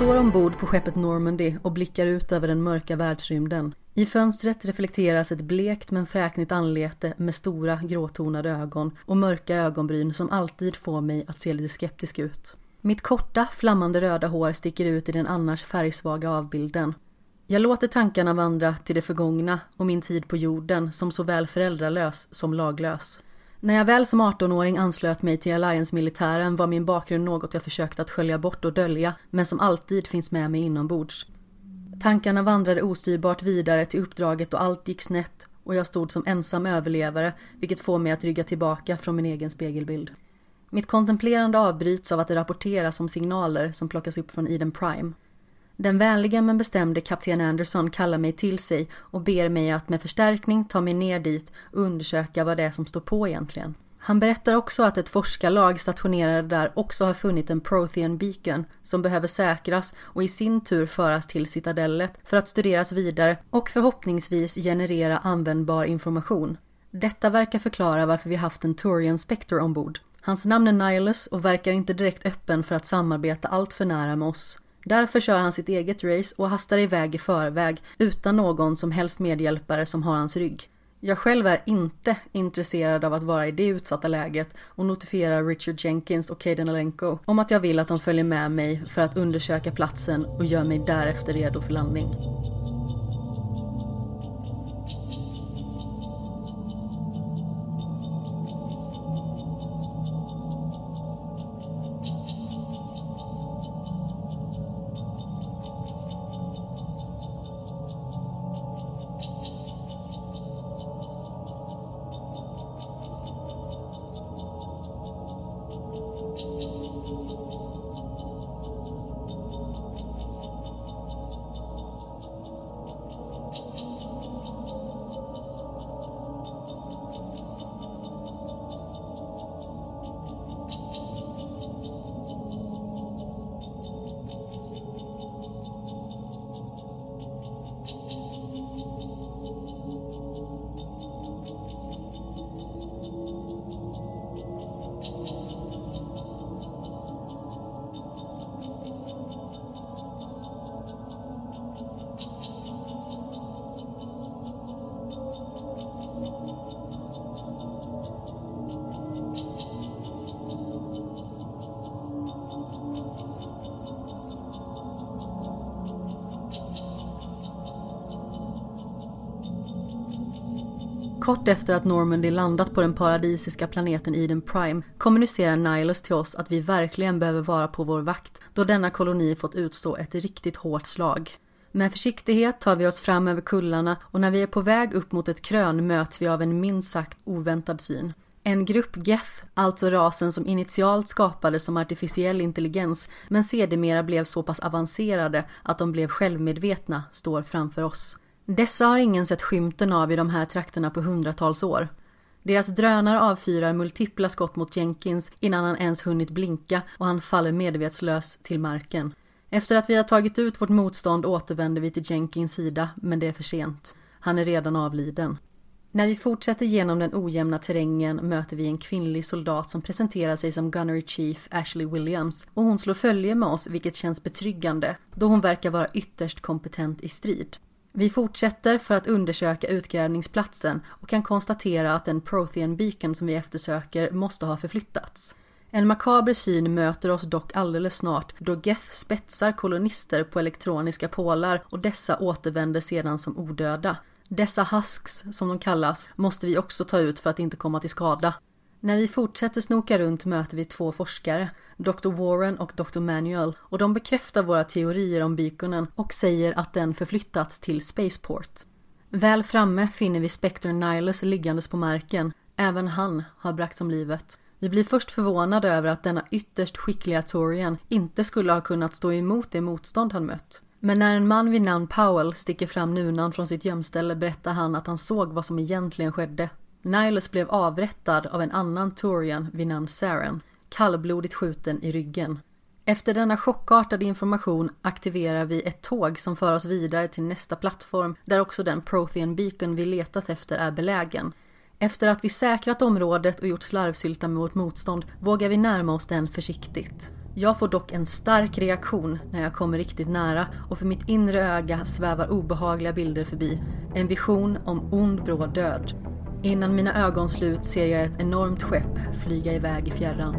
Jag står ombord på skeppet Normandy och blickar ut över den mörka världsrymden. I fönstret reflekteras ett blekt men fräknigt anlete med stora gråtonade ögon och mörka ögonbryn som alltid får mig att se lite skeptisk ut. Mitt korta, flammande röda hår sticker ut i den annars färgsvaga avbilden. Jag låter tankarna vandra till det förgångna och min tid på jorden som såväl föräldralös som laglös. När jag väl som 18-åring anslöt mig till Alliance-militären var min bakgrund något jag försökt att skölja bort och dölja, men som alltid finns med mig inombords. Tankarna vandrade ostyrbart vidare till uppdraget och allt gick snett och jag stod som ensam överlevare, vilket får mig att rygga tillbaka från min egen spegelbild. Mitt kontemplerande avbryts av att det rapporteras om signaler som plockas upp från Eden Prime. Den vänliga men bestämde kapten Anderson kallar mig till sig och ber mig att med förstärkning ta mig ner dit och undersöka vad det är som står på egentligen. Han berättar också att ett forskarlag stationerade där också har funnit en Prothean Beacon som behöver säkras och i sin tur föras till citadellet för att studeras vidare och förhoppningsvis generera användbar information. Detta verkar förklara varför vi haft en Turian Spectre ombord. Hans namn är Nihilus och verkar inte direkt öppen för att samarbeta allt för nära med oss. Därför kör han sitt eget race och hastar iväg i förväg utan någon som helst medhjälpare som har hans rygg. Jag själv är inte intresserad av att vara i det utsatta läget och notifierar Richard Jenkins och Caden Alenko om att jag vill att de följer med mig för att undersöka platsen och gör mig därefter redo för landning. Efter att Normandy landat på den paradisiska planeten Eden Prime kommunicerar Nihilus till oss att vi verkligen behöver vara på vår vakt då denna koloni fått utstå ett riktigt hårt slag. Med försiktighet tar vi oss fram över kullarna och när vi är på väg upp mot ett krön möts vi av en minst sagt oväntad syn. En grupp Geth, alltså rasen som initialt skapades som artificiell intelligens men sedermera blev så pass avancerade att de blev självmedvetna, står framför oss. Dessa har ingen sett skymten av i de här trakterna på hundratals år. Deras drönare avfyrar multipla skott mot Jenkins innan han ens hunnit blinka och han faller medvetslös till marken. Efter att vi har tagit ut vårt motstånd återvänder vi till Jenkins sida, men det är för sent. Han är redan avliden. När vi fortsätter genom den ojämna terrängen möter vi en kvinnlig soldat som presenterar sig som Gunnery Chief Ashley Williams och hon slår följe med oss vilket känns betryggande då hon verkar vara ytterst kompetent i strid. Vi fortsätter för att undersöka utgrävningsplatsen och kan konstatera att den Prothean Beacon som vi eftersöker måste ha förflyttats. En makaber syn möter oss dock alldeles snart då Geth spetsar kolonister på elektroniska pålar och dessa återvänder sedan som odöda. Dessa husks, som de kallas, måste vi också ta ut för att inte komma till skada. När vi fortsätter snoka runt möter vi två forskare, Dr. Warren och Dr. Manuel, och de bekräftar våra teorier om bykonen och säger att den förflyttats till Spaceport. Väl framme finner vi Spectre Nihilus liggandes på marken. Även han har bragts om livet. Vi blir först förvånade över att denna ytterst skickliga Torian inte skulle ha kunnat stå emot det motstånd han mött. Men när en man vid namn Powell sticker fram nunan från sitt gömställe berättar han att han såg vad som egentligen skedde. Niles blev avrättad av en annan Torian vid namn Saren, kallblodigt skjuten i ryggen. Efter denna chockartade information aktiverar vi ett tåg som för oss vidare till nästa plattform där också den Prothean Beacon vi letat efter är belägen. Efter att vi säkrat området och gjort slarvsylta med vårt motstånd vågar vi närma oss den försiktigt. Jag får dock en stark reaktion när jag kommer riktigt nära och för mitt inre öga svävar obehagliga bilder förbi. En vision om ond bråd död. Innan mina ögon slut ser jag ett enormt skepp flyga iväg i fjärran.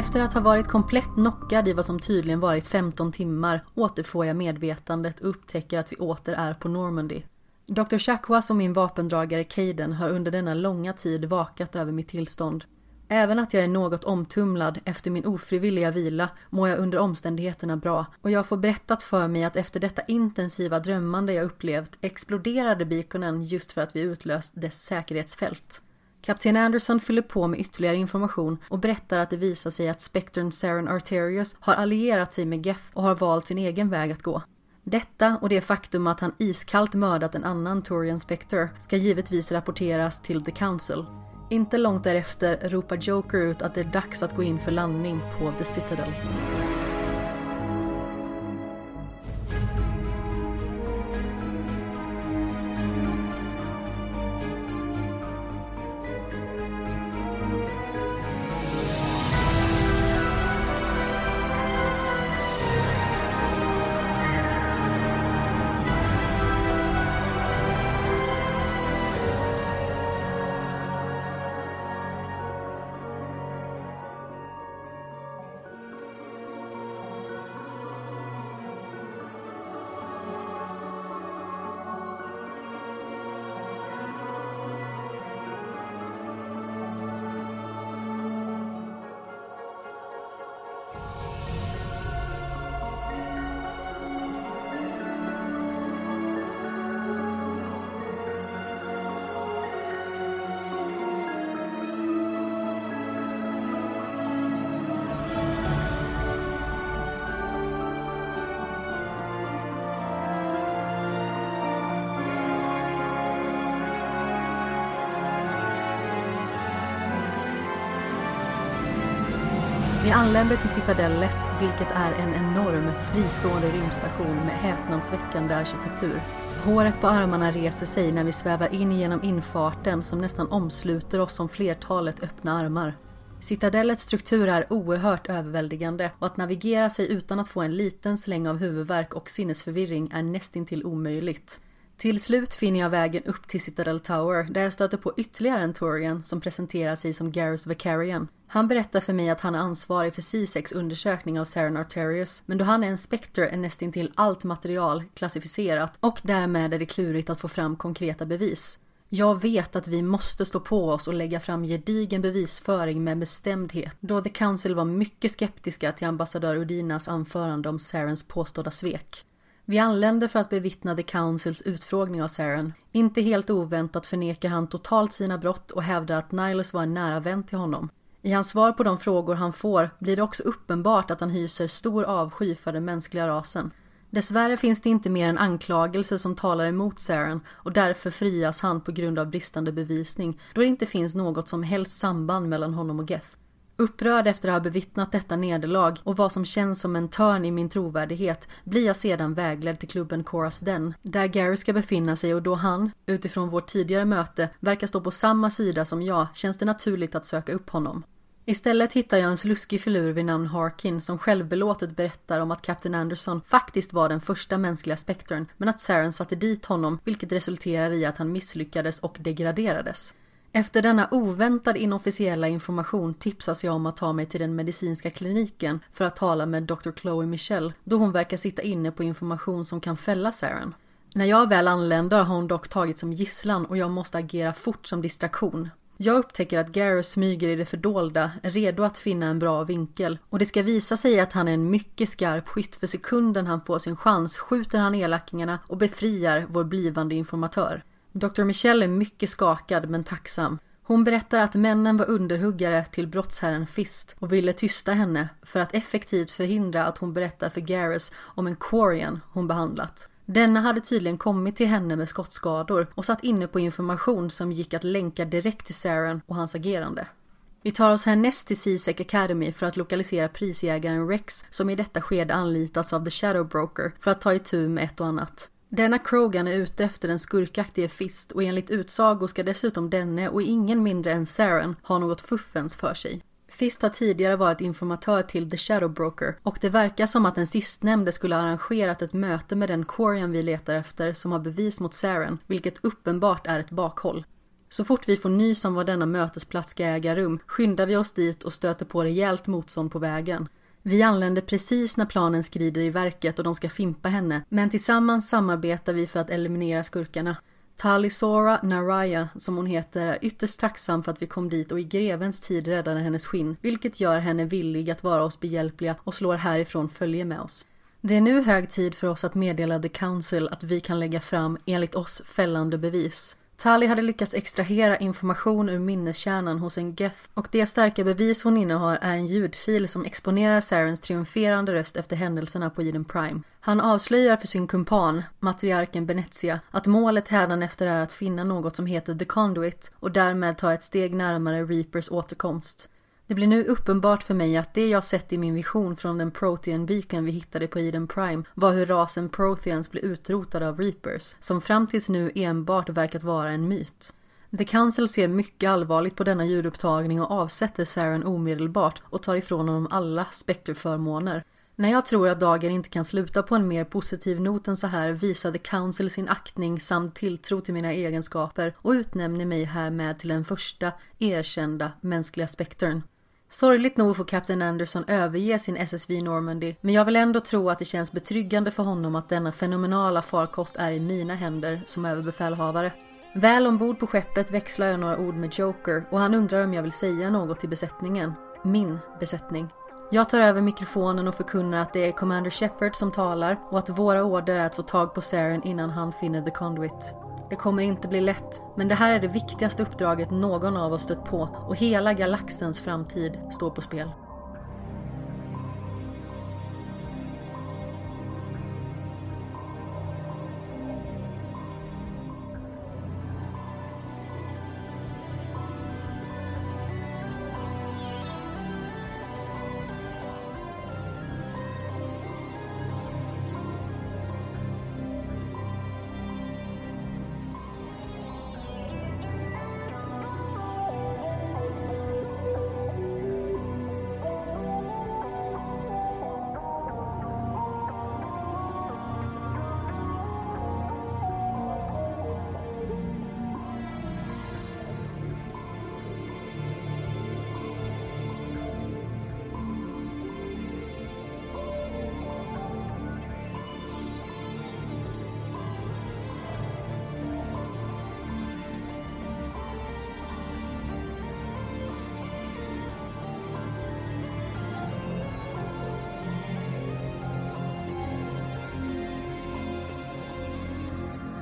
Efter att ha varit komplett knockad i vad som tydligen varit 15 timmar återfår jag medvetandet och upptäcker att vi åter är på Normandy. Dr. Chakwas och min vapendragare Caden har under denna långa tid vakat över mitt tillstånd. Även att jag är något omtumlad efter min ofrivilliga vila mår jag under omständigheterna bra och jag får berättat för mig att efter detta intensiva drömmande jag upplevt exploderade beaconen just för att vi utlöst dess säkerhetsfält. Kapten Anderson fyller på med ytterligare information och berättar att det visar sig att Spectern Saren Arterius har allierat sig med Geff och har valt sin egen väg att gå. Detta och det faktum att han iskallt mördat en annan Torian Spectre ska givetvis rapporteras till The Council. Inte långt därefter ropar Joker ut att det är dags att gå in för landning på The Citadel. Anländer till Citadellet, vilket är en enorm fristående rymdstation med häpnadsväckande arkitektur. Håret på armarna reser sig när vi svävar in genom infarten som nästan omsluter oss som flertalet öppna armar. Citadellets struktur är oerhört överväldigande och att navigera sig utan att få en liten släng av huvudvärk och sinnesförvirring är nästintill omöjligt. Till slut finner jag vägen upp till Citadel Tower där jag stöter på ytterligare en Turian som presenterar sig som Garrus Vicarian. Han berättar för mig att han är ansvarig för C6 undersökning av Saren Arterius, men då han är en Spectre är nästintill allt material klassificerat och därmed är det klurigt att få fram konkreta bevis. Jag vet att vi måste stå på oss och lägga fram gedigen bevisföring med bestämdhet, då The Council var mycket skeptiska till ambassadör Udinas anförande om Sarens påstådda svek. Vi anländer för att bevittna The Councils utfrågning av Saren. Inte helt oväntat förnekar han totalt sina brott och hävdar att Nihilus var en nära vän till honom. I hans svar på de frågor han får blir det också uppenbart att han hyser stor avsky för den mänskliga rasen. Dessvärre finns det inte mer än anklagelser som talar emot Saren och därför frias han på grund av bristande bevisning då det inte finns något som helst samband mellan honom och Geth. Upprörd efter att ha bevittnat detta nederlag och vad som känns som en törn i min trovärdighet blir jag sedan vägledd till klubben Coras Den, där Gary ska befinna sig och då han, utifrån vårt tidigare möte, verkar stå på samma sida som jag känns det naturligt att söka upp honom. Istället hittar jag en sluskig filur vid namn Harkin som självbelåtet berättar om att Captain Anderson faktiskt var den första mänskliga spektern, men att Saren satte dit honom vilket resulterar i att han misslyckades och degraderades. Efter denna oväntade inofficiella information tipsas jag om att ta mig till den medicinska kliniken för att tala med Dr. Chloe Michelle då hon verkar sitta inne på information som kan fälla Saren. När jag väl anländer har hon dock tagit som gisslan och jag måste agera fort som distraktion. Jag upptäcker att Gareth smyger i det fördolda, redo att finna en bra vinkel. Och det ska visa sig att han är en mycket skarp skytt för sekunden han får sin chans skjuter han elakingarna och befriar vår blivande informatör. Dr. Michelle är mycket skakad men tacksam. Hon berättar att männen var underhuggare till brottsherren Fist och ville tysta henne för att effektivt förhindra att hon berättar för Garris om en Quarian hon behandlat. Denna hade tydligen kommit till henne med skottskador och satt inne på information som gick att länka direkt till Saren och hans agerande. Vi tar oss härnäst till Seasec Academy för att lokalisera prisjägaren Rex som i detta skede anlitats av The Shadow Broker för att ta itu med ett och annat. Denna Krogan är ute efter den skurkaktige Fist och enligt utsago ska dessutom denne och ingen mindre än Saren ha något fuffens för sig. Fist har tidigare varit informatör till The Shadow Broker och det verkar som att den sistnämnde skulle ha arrangerat ett möte med den Quarian vi letar efter som har bevis mot Saren, vilket uppenbart är ett bakhåll. Så fort vi får nys om var denna mötesplats ska äga rum skyndar vi oss dit och stöter på rejält motstånd på vägen. Vi anländer precis när planen skrider i verket och de ska fimpa henne, men tillsammans samarbetar vi för att eliminera skurkarna. Talisora Naraya, som hon heter, är ytterst tacksam för att vi kom dit och i grevens tid räddade hennes skinn, vilket gör henne villig att vara oss behjälpliga och slår härifrån följe med oss. Det är nu hög tid för oss att meddela The Council att vi kan lägga fram, enligt oss, fällande bevis. Tali hade lyckats extrahera information ur minneskärnan hos en Geth och det starka bevis hon innehar är en ljudfil som exponerar Sarens triumferande röst efter händelserna på Eden Prime. Han avslöjar för sin kumpan, matriarken Benezia, att målet hädanefter är att finna något som heter The Conduit och därmed ta ett steg närmare Reapers återkomst. Det blir nu uppenbart för mig att det jag sett i min vision från den Protean-byken vi hittade på Eden Prime var hur rasen Protheans blev utrotade av Reapers, som fram tills nu enbart verkat vara en myt. The Council ser mycket allvarligt på denna ljudupptagning och avsätter Saren omedelbart och tar ifrån honom alla spektrförmåner. När jag tror att dagen inte kan sluta på en mer positiv not än så här visar The Council sin aktning samt tilltro till mina egenskaper och utnämner mig härmed till den första erkända mänskliga spektern. Sorgligt nog får Captain Anderson överge sin SSV Normandy, men jag vill ändå tro att det känns betryggande för honom att denna fenomenala farkost är i mina händer som överbefälhavare. Väl ombord på skeppet växlar jag några ord med Joker och han undrar om jag vill säga något till besättningen. Min besättning. Jag tar över mikrofonen och förkunnar att det är Commander Shepard som talar och att våra order är att få tag på Saren innan han finner The Conduit. Det kommer inte bli lätt, men det här är det viktigaste uppdraget någon av oss stött på och hela galaxens framtid står på spel.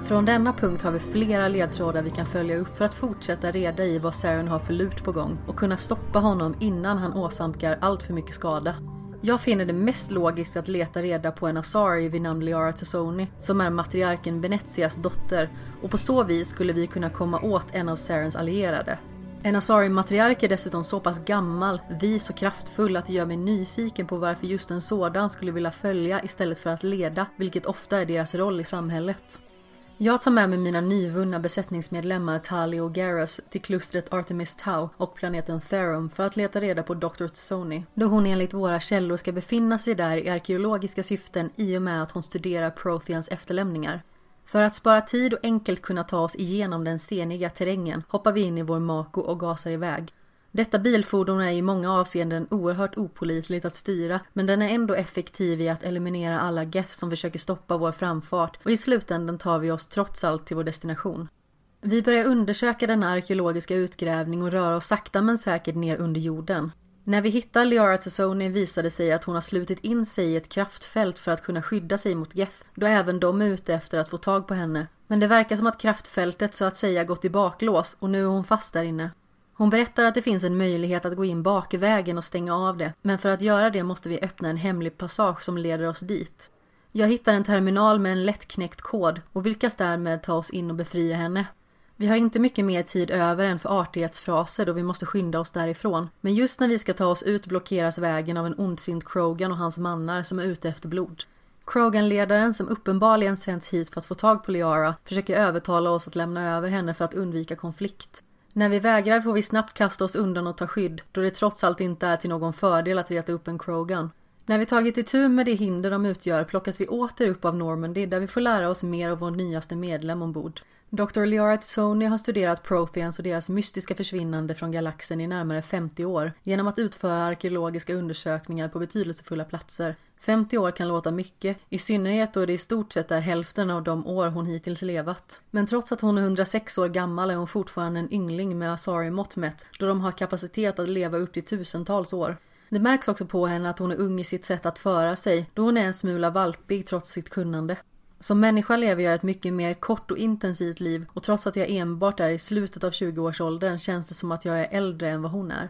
Från denna punkt har vi flera ledtrådar vi kan följa upp för att fortsätta reda i vad Saren har för lut på gång och kunna stoppa honom innan han åsamkar allt för mycket skada. Jag finner det mest logiskt att leta reda på en Asari vid namn Liara Tassoni som är matriarken Venezias dotter och på så vis skulle vi kunna komma åt en av Sarens allierade. En Asari-matriark är dessutom så pass gammal, vis och kraftfull att det gör mig nyfiken på varför just en sådan skulle vilja följa istället för att leda, vilket ofta är deras roll i samhället. Jag tar med mig mina nyvunna besättningsmedlemmar Tali och Garrus till klustret Artemis Tau och planeten Therum för att leta reda på Dr. Tsoni, då hon enligt våra källor ska befinna sig där i arkeologiska syften i och med att hon studerar Protheans efterlämningar. För att spara tid och enkelt kunna ta oss igenom den steniga terrängen hoppar vi in i vår Mako och gasar iväg. Detta bilfordon är i många avseenden oerhört opolitligt att styra men den är ändå effektiv i att eliminera alla geth som försöker stoppa vår framfart och i slutändan tar vi oss trots allt till vår destination. Vi börjar undersöka denna arkeologiska utgrävning och röra oss sakta men säkert ner under jorden. När vi hittar Liara Tassoni visar det sig att hon har slutit in sig i ett kraftfält för att kunna skydda sig mot Geth, då även de är ute efter att få tag på henne. Men det verkar som att kraftfältet så att säga gått i baklås och nu är hon fast där inne. Hon berättar att det finns en möjlighet att gå in bakvägen och stänga av det, men för att göra det måste vi öppna en hemlig passage som leder oss dit. Jag hittar en terminal med en lättknäckt kod och lyckas därmed ta oss in och befria henne. Vi har inte mycket mer tid över än för artighetsfraser då vi måste skynda oss därifrån. Men just när vi ska ta oss ut blockeras vägen av en ondsint Krogan och hans mannar som är ute efter blod. Krogan-ledaren, som uppenbarligen sänds hit för att få tag på Liara, försöker övertala oss att lämna över henne för att undvika konflikt. När vi vägrar får vi snabbt kasta oss undan och ta skydd, då det trots allt inte är till någon fördel att reta upp en Krogan. När vi tagit itu med det hinder de utgör plockas vi åter upp av Normandy där vi får lära oss mer av vår nyaste medlem ombord. Dr. Liara Sony har studerat Protheans och deras mystiska försvinnande från galaxen i närmare 50 år genom att utföra arkeologiska undersökningar på betydelsefulla platser. 50 år kan låta mycket, i synnerhet då det i stort sett är hälften av de år hon hittills levat. Men trots att hon är 106 år gammal är hon fortfarande en yngling med Asari-mått mätt, då de har kapacitet att leva upp till tusentals år. Det märks också på henne att hon är ung i sitt sätt att föra sig, då hon är en smula valpig trots sitt kunnande. Som människa lever jag ett mycket mer kort och intensivt liv och trots att jag enbart är i slutet av 20-årsåldern känns det som att jag är äldre än vad hon är.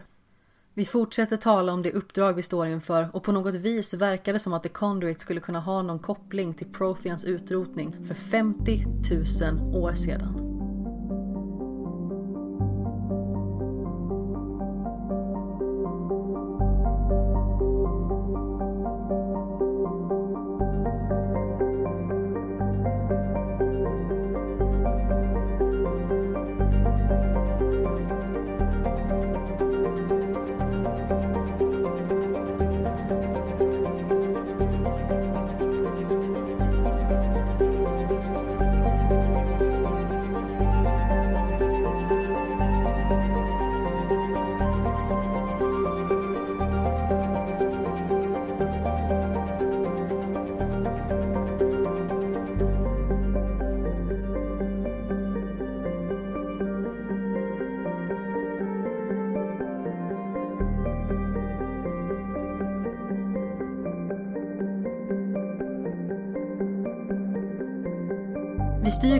Vi fortsätter tala om det uppdrag vi står inför och på något vis verkar det som att The Conduit skulle kunna ha någon koppling till Protheans utrotning för 50 000 år sedan.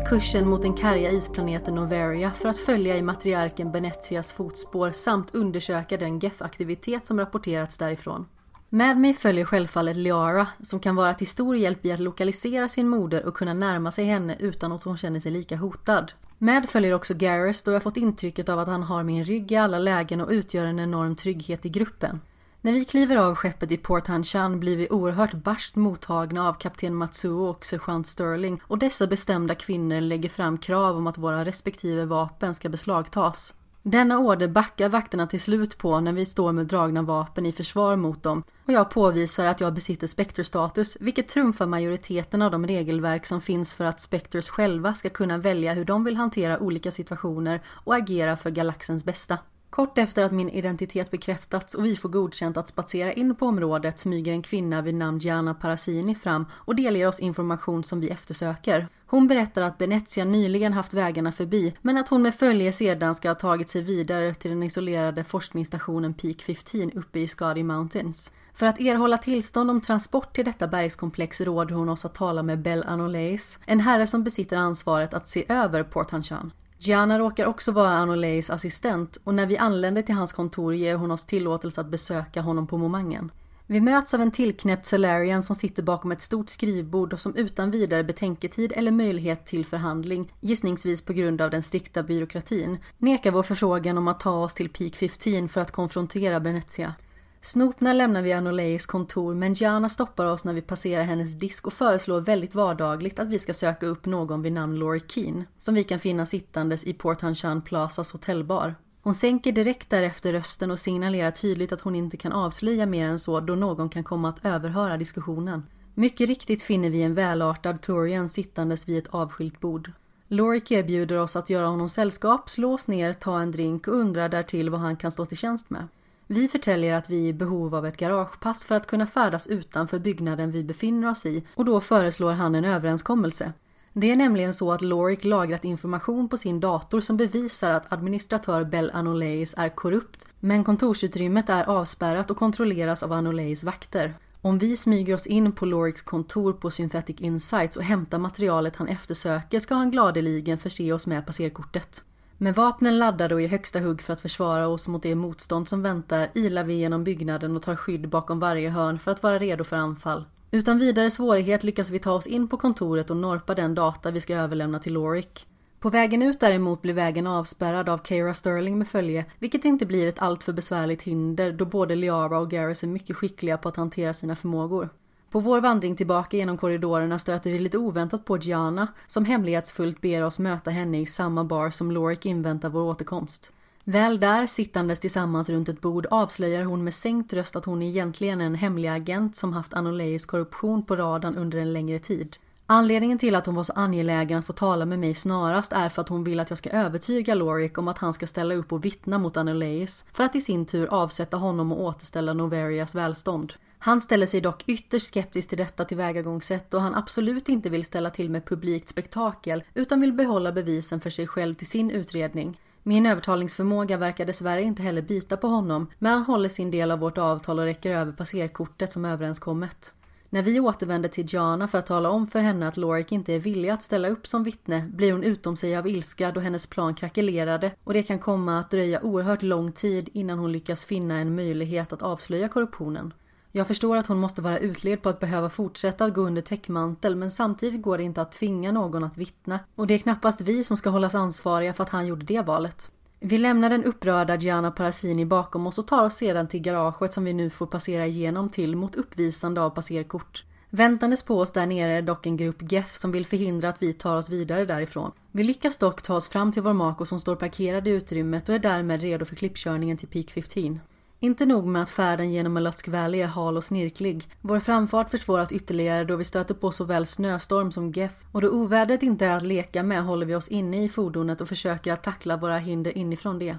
Kursen mot den karga isplaneten Noveria för att följa i matriarken Benetias fotspår samt undersöka den Geth-aktivitet som rapporterats därifrån. Med mig följer självfallet Liara som kan vara till stor hjälp i att lokalisera sin moder och kunna närma sig henne utan att hon känner sig lika hotad. Med följer också Garrus då jag fått intrycket av att han har min rygg i alla lägen och utgör en enorm trygghet i gruppen. När vi kliver av skeppet i Port Hanshan blir vi oerhört barskt mottagna av kapten Matsuo och sergeant Sterling och dessa bestämda kvinnor lägger fram krav om att våra respektive vapen ska beslagtas. Denna order backar vakterna till slut på när vi står med dragna vapen i försvar mot dem och jag påvisar att jag besitter Spectre-status vilket trumfar majoriteten av de regelverk som finns för att Spectres själva ska kunna välja hur de vill hantera olika situationer och agera för galaxens bästa. Kort efter att min identitet bekräftats och vi får godkänt att spatsera in på området smyger en kvinna vid namn Gianna Parasini fram och delger oss information som vi eftersöker. Hon berättar att Venezia nyligen haft vägarna förbi men att hon med följe sedan ska ha tagit sig vidare till den isolerade forskningsstationen Peak 15 uppe i Skadi Mountains. För att erhålla tillstånd om transport till detta bergskomplex råder hon oss att tala med Bell Anoleis, en herre som besitter ansvaret att se över Port Hanchan. Gianna råkar också vara Anoleis assistent och när vi anländer till hans kontor ger hon oss tillåtelse att besöka honom på momangen. Vi möts av en tillknäppt Salarian som sitter bakom ett stort skrivbord och som utan vidare betänketid eller möjlighet till förhandling, gissningsvis på grund av den strikta byråkratin, nekar vår förfrågan om att ta oss till Peak 15 för att konfrontera Benetia. Snopna lämnar vi Anoleis kontor men Gianna stoppar oss när vi passerar hennes disk och föreslår väldigt vardagligt att vi ska söka upp någon vid namn Laurie Keen som vi kan finna sittandes i Port Hanshan Plazas hotellbar. Hon sänker direkt därefter rösten och signalerar tydligt att hon inte kan avslöja mer än så då någon kan komma att överhöra diskussionen. Mycket riktigt finner vi en välartad Torian sittandes vid ett avskilt bord. Lorik erbjuder oss att göra honom sällskap, slå oss ner, ta en drink och undrar därtill vad han kan stå till tjänst med. Vi förtäljer att vi är i behov av ett garagepass för att kunna färdas utanför byggnaden vi befinner oss i och då föreslår han en överenskommelse. Det är nämligen så att Lorik lagrat information på sin dator som bevisar att administratör Bell Anoleis är korrupt, men kontorsutrymmet är avspärrat och kontrolleras av Anoleis vakter. Om vi smyger oss in på Loriks kontor på Synthetic Insights och hämtar materialet han eftersöker ska han gladeligen förse oss med passerkortet. Med vapnen laddade och i högsta hugg för att försvara oss mot det motstånd som väntar ilar vi genom byggnaden och tar skydd bakom varje hörn för att vara redo för anfall. Utan vidare svårighet lyckas vi ta oss in på kontoret och norpa den data vi ska överlämna till Lorik. På vägen ut däremot blir vägen avspärrad av Keira Sterling med följe, vilket inte blir ett alltför besvärligt hinder då både Liara och Garrus är mycket skickliga på att hantera sina förmågor. På vår vandring tillbaka genom korridorerna stöter vi lite oväntat på Gianna som hemlighetsfullt ber oss möta henne i samma bar som Lorik inväntar vår återkomst. Väl där, sittandes tillsammans runt ett bord, avslöjar hon med sänkt röst att hon egentligen är en hemlig agent som haft Anoleis korruption på radarn under en längre tid. Anledningen till att hon var så angelägen att få tala med mig snarast är för att hon vill att jag ska övertyga Lorik om att han ska ställa upp och vittna mot Anoleis för att i sin tur avsätta honom och återställa Noverias välstånd. Han ställer sig dock ytterst skeptisk till detta tillvägagångssätt och han absolut inte vill ställa till med publikt spektakel utan vill behålla bevisen för sig själv till sin utredning. Min övertalningsförmåga verkar dessvärre inte heller bita på honom men han håller sin del av vårt avtal och räcker över passerkortet som överenskommet. När vi återvänder till Jana för att tala om för henne att Lorik inte är villig att ställa upp som vittne blir hon utom sig av ilska då hennes plan krackelerade och det kan komma att dröja oerhört lång tid innan hon lyckas finna en möjlighet att avslöja korruptionen. Jag förstår att hon måste vara utled på att behöva fortsätta att gå under täckmantel men samtidigt går det inte att tvinga någon att vittna och det är knappast vi som ska hållas ansvariga för att han gjorde det valet. Vi lämnar den upprörda Gianna Parasini bakom oss och tar oss sedan till garaget som vi nu får passera igenom till mot uppvisande av passerkort. Väntandes på oss där nere är dock en grupp Geth som vill förhindra att vi tar oss vidare därifrån. Vi lyckas dock ta oss fram till vår Mako som står parkerad i utrymmet och är därmed redo för klippkörningen till Peak 15. Inte nog med att färden genom Malutsk Valley är hal och snirklig. Vår framfart försvåras ytterligare då vi stöter på såväl snöstorm som geth och då ovädret inte är att leka med håller vi oss inne i fordonet och försöker att tackla våra hinder inifrån det.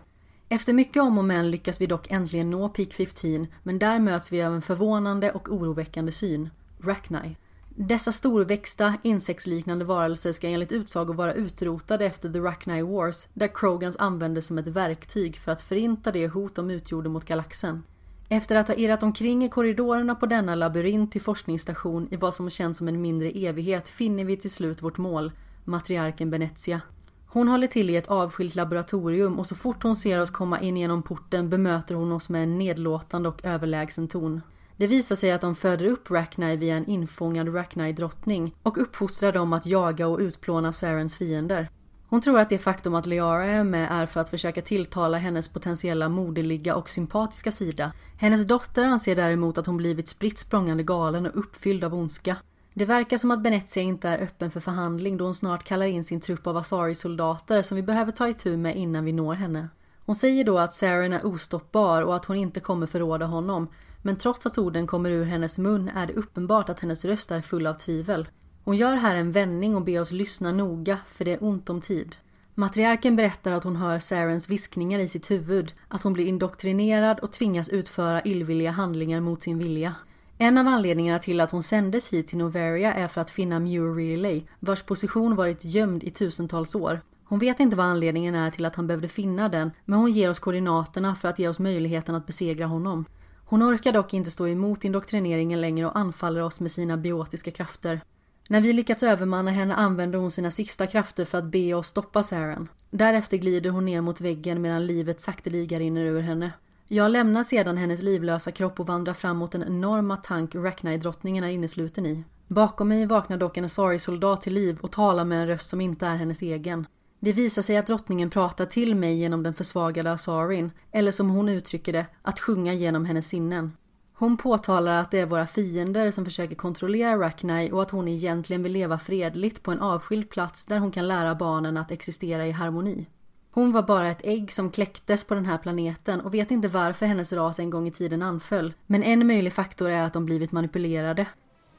Efter mycket om och men lyckas vi dock äntligen nå Peak 15 men där möts vi av en förvånande och oroväckande syn. Rachni. Dessa storväxta, insektsliknande varelser ska enligt utsago vara utrotade efter The Rachni Wars, där Krogans användes som ett verktyg för att förinta det hot de utgjorde mot galaxen. Efter att ha irrat omkring i korridorerna på denna labyrint till forskningsstation i vad som känns som en mindre evighet finner vi till slut vårt mål, matriarken Benezia. Hon håller till i ett avskilt laboratorium och så fort hon ser oss komma in genom porten bemöter hon oss med en nedlåtande och överlägsen ton. Det visar sig att de föder upp Rachni via en infångad Rachni-drottning och uppfostrar dem att jaga och utplåna Sarens fiender. Hon tror att det faktum att Liara är med är för att försöka tilltala hennes potentiella moderliga och sympatiska sida. Hennes dotter anser däremot att hon blivit spritt språngande galen och uppfylld av ondska. Det verkar som att Benezia inte är öppen för förhandling då hon snart kallar in sin trupp av Asari-soldater som vi behöver ta itu med innan vi når henne. Hon säger då att Saren är ostoppbar och att hon inte kommer förråda honom men trots att orden kommer ur hennes mun är det uppenbart att hennes röst är full av tvivel. Hon gör här en vändning och ber oss lyssna noga, för det är ont om tid. Matriarken berättar att hon hör Sarens viskningar i sitt huvud, att hon blir indoktrinerad och tvingas utföra illvilliga handlingar mot sin vilja. En av anledningarna till att hon sändes hit till Noveria är för att finna Muir Relay, vars position varit gömd i tusentals år. Hon vet inte vad anledningen är till att han behövde finna den, men hon ger oss koordinaterna för att ge oss möjligheten att besegra honom. Hon orkar dock inte stå emot indoktrineringen längre och anfaller oss med sina biotiska krafter. När vi lyckats övermanna henne använder hon sina sista krafter för att be oss stoppa Saren. Därefter glider hon ner mot väggen medan livet sakteliga rinner ur henne. Jag lämnar sedan hennes livlösa kropp och vandrar fram mot den enorma tank Rachni-drottningen är innesluten i. Bakom mig vaknar dock en Asari-soldat till liv och talar med en röst som inte är hennes egen. Det visar sig att drottningen pratar till mig genom den försvagade Asarin, eller som hon uttrycker det, att sjunga genom hennes sinnen. Hon påtalar att det är våra fiender som försöker kontrollera Rackney och att hon egentligen vill leva fredligt på en avskild plats där hon kan lära barnen att existera i harmoni. Hon var bara ett ägg som kläcktes på den här planeten och vet inte varför hennes ras en gång i tiden anföll. Men en möjlig faktor är att de blivit manipulerade.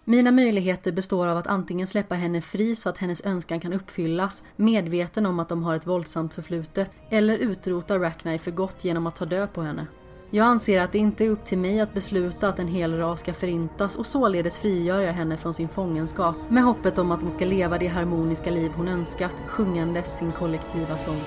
Mina möjligheter består av att antingen släppa henne fri så att hennes önskan kan uppfyllas, medveten om att de har ett våldsamt förflutet, eller utrota Rackney för gott genom att ta död på henne. Jag anser att det inte är upp till mig att besluta att en hel ras ska förintas och således frigör jag henne från sin fångenskap med hoppet om att hon ska leva det harmoniska liv hon önskat, sjungandes sin kollektiva sång.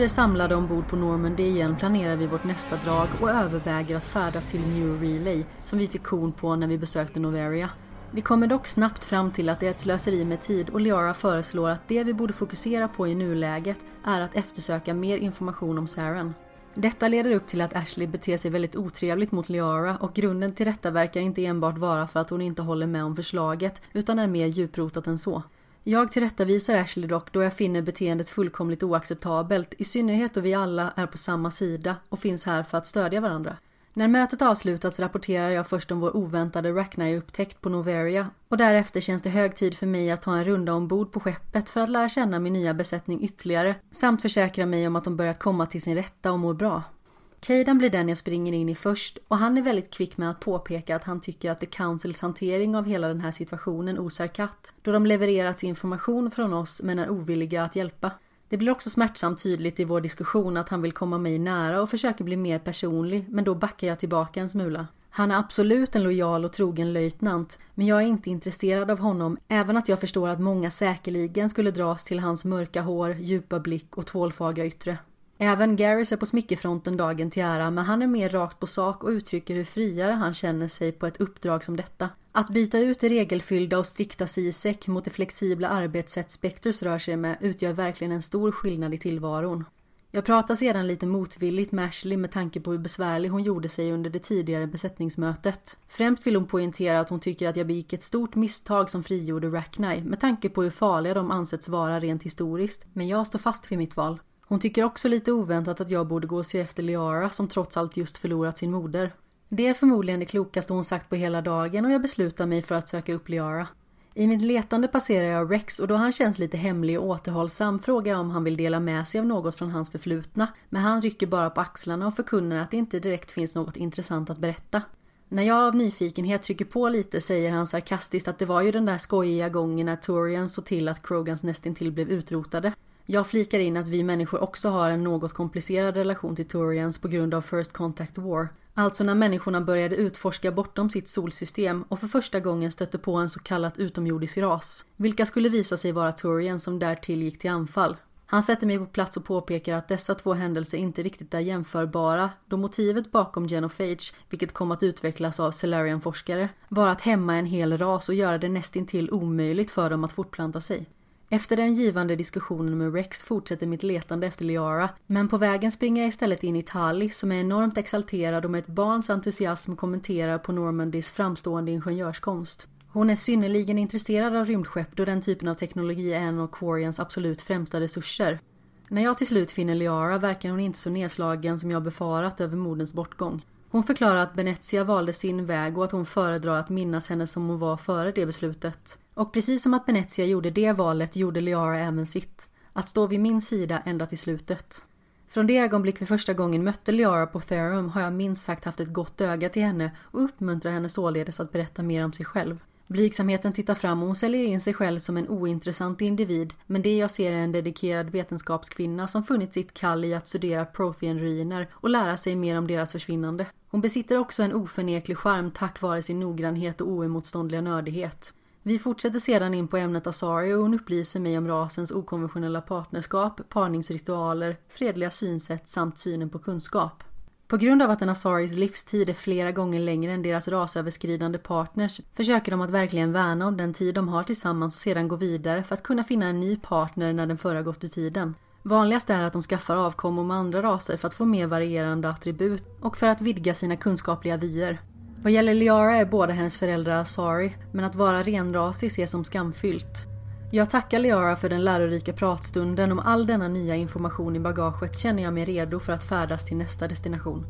Åter är samlade ombord på Normandy igen planerar vi vårt nästa drag och överväger att färdas till New Relay som vi fick kon på när vi besökte Noveria. Vi kommer dock snabbt fram till att det är ett slöseri med tid och Liara föreslår att det vi borde fokusera på i nuläget är att eftersöka mer information om Saren. Detta leder upp till att Ashley beter sig väldigt otrevligt mot Liara och grunden till detta verkar inte enbart vara för att hon inte håller med om förslaget utan är mer djuprotat än så. Jag tillrättavisar Ashley dock då jag finner beteendet fullkomligt oacceptabelt, i synnerhet då vi alla är på samma sida och finns här för att stödja varandra. När mötet avslutats rapporterar jag först om vår oväntade Rackney-upptäckt på Noveria och därefter känns det hög tid för mig att ta en runda ombord på skeppet för att lära känna min nya besättning ytterligare samt försäkra mig om att de börjat komma till sin rätta och mår bra. Caden blir den jag springer in i först och han är väldigt kvick med att påpeka att han tycker att The Councils hantering av hela den här situationen osar katt, då de levererat information från oss men är ovilliga att hjälpa. Det blir också smärtsamt tydligt i vår diskussion att han vill komma mig nära och försöker bli mer personlig, men då backar jag tillbaka en smula. Han är absolut en lojal och trogen löjtnant, men jag är inte intresserad av honom, även att jag förstår att många säkerligen skulle dras till hans mörka hår, djupa blick och tvålfagra yttre. Även Garris är på smickerfronten dagen till ära men han är mer rakt på sak och uttrycker hur friare han känner sig på ett uppdrag som detta. Att byta ut det regelfyllda och strikta CISEC mot det flexibla arbetssätt Spectres rör sig med utgör verkligen en stor skillnad i tillvaron. Jag pratar sedan lite motvilligt med Ashley med tanke på hur besvärlig hon gjorde sig under det tidigare besättningsmötet. Främst vill hon poängtera att hon tycker att jag begick ett stort misstag som frigjorde Rackney med tanke på hur farliga de ansetts vara rent historiskt. Men jag står fast vid mitt val. Hon tycker också lite oväntat att jag borde gå och se efter Liara som trots allt just förlorat sin moder. Det är förmodligen det klokaste hon sagt på hela dagen och jag beslutar mig för att söka upp Liara. I mitt letande passerar jag Rex och då han känns lite hemlig och återhållsam frågar jag om han vill dela med sig av något från hans förflutna. Men han rycker bara på axlarna och förkunnar att det inte direkt finns något intressant att berätta. När jag av nyfikenhet trycker på lite säger han sarkastiskt att det var ju den där skojiga gången när Torian såg till att Krogans nästintill blev utrotade. Jag flikar in att vi människor också har en något komplicerad relation till Turians på grund av First Contact War. Alltså när människorna började utforska bortom sitt solsystem och för första gången stötte på en så kallad utomjordisk ras. Vilka skulle visa sig vara Turian som därtill gick till anfall. Han sätter mig på plats och påpekar att dessa två händelser inte riktigt är jämförbara då motivet bakom Genophage, vilket kom att utvecklas av Celarian-forskare, var att hämma en hel ras och göra det nästintill omöjligt för dem att fortplanta sig. Efter den givande diskussionen med Rex fortsätter mitt letande efter Liara, men på vägen springer jag istället in i Tali som är enormt exalterad och med ett barns entusiasm kommenterar på Normandys framstående ingenjörskonst. Hon är synnerligen intresserad av rymdskepp då den typen av teknologi är en av Quarians absolut främsta resurser. När jag till slut finner Liara verkar hon inte så nedslagen som jag befarat över modens bortgång. Hon förklarar att Benetia valde sin väg och att hon föredrar att minnas henne som hon var före det beslutet. Och precis som att Venezia gjorde det valet gjorde Liara även sitt. Att stå vid min sida ända till slutet. Från det ögonblick vi första gången mötte Liara på Therum har jag minst sagt haft ett gott öga till henne och uppmuntrar henne således att berätta mer om sig själv. Blygsamheten tittar fram och hon säljer in sig själv som en ointressant individ men det jag ser är en dedikerad vetenskapskvinna som funnit sitt kall i att studera prothean och lära sig mer om deras försvinnande. Hon besitter också en oförneklig charm tack vare sin noggrannhet och oemotståndliga nördighet. Vi fortsätter sedan in på ämnet Asari och hon upplyser mig om rasens okonventionella partnerskap, parningsritualer, fredliga synsätt samt synen på kunskap. På grund av att en Asaris livstid är flera gånger längre än deras rasöverskridande partners försöker de att verkligen värna om den tid de har tillsammans och sedan gå vidare för att kunna finna en ny partner när den förra gått ur tiden. Vanligast är att de skaffar avkommor med andra raser för att få mer varierande attribut och för att vidga sina kunskapliga vyer. Vad gäller Liara är båda hennes föräldrar sorry, men att vara renrasig ses som skamfyllt. Jag tackar Liara för den lärorika pratstunden. Om all denna nya information i bagaget känner jag mig redo för att färdas till nästa destination.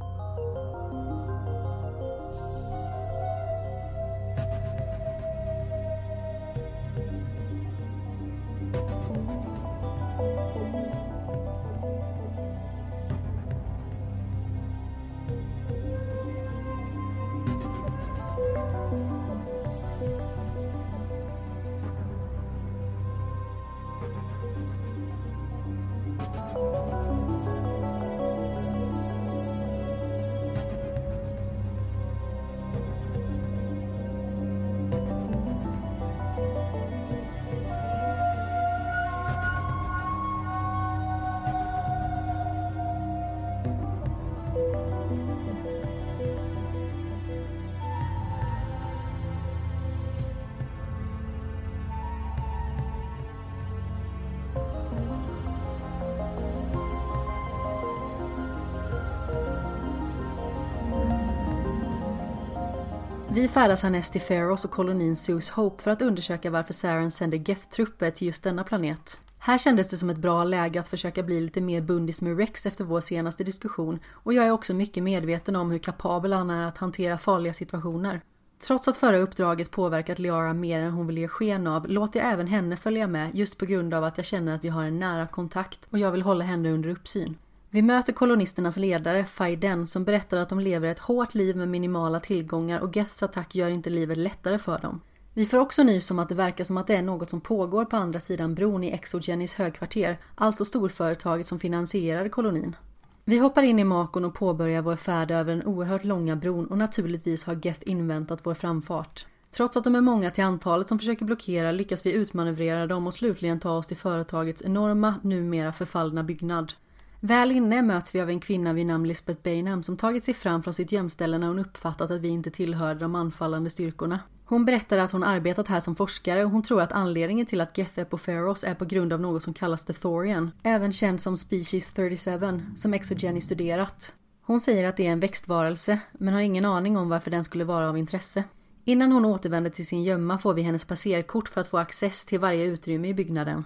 Vi färdas härnäst till Pharos och kolonin Zeus Hope för att undersöka varför Saren sänder Geth-trupper till just denna planet. Här kändes det som ett bra läge att försöka bli lite mer bundis med Rex efter vår senaste diskussion och jag är också mycket medveten om hur kapabel han är att hantera farliga situationer. Trots att förra uppdraget påverkat Liara mer än hon vill ge sken av låter jag även henne följa med just på grund av att jag känner att vi har en nära kontakt och jag vill hålla henne under uppsyn. Vi möter kolonisternas ledare, Faiden, som berättar att de lever ett hårt liv med minimala tillgångar och Geths attack gör inte livet lättare för dem. Vi får också nys om att det verkar som att det är något som pågår på andra sidan bron i Exogenis högkvarter, alltså storföretaget som finansierade kolonin. Vi hoppar in i Makon och påbörjar vår färd över den oerhört långa bron och naturligtvis har Geth inväntat vår framfart. Trots att de är många till antalet som försöker blockera lyckas vi utmanövrera dem och slutligen ta oss till företagets enorma, numera förfallna byggnad. Väl inne möts vi av en kvinna vid namn Lisbeth Bainham som tagit sig fram från sitt gömställe när hon uppfattat att vi inte tillhörde de anfallande styrkorna. Hon berättar att hon arbetat här som forskare och hon tror att anledningen till att Geth är på Pharos är på grund av något som kallas The Thorian, även känd som Species 37, som Exogeny studerat. Hon säger att det är en växtvarelse, men har ingen aning om varför den skulle vara av intresse. Innan hon återvänder till sin gömma får vi hennes passerkort för att få access till varje utrymme i byggnaden.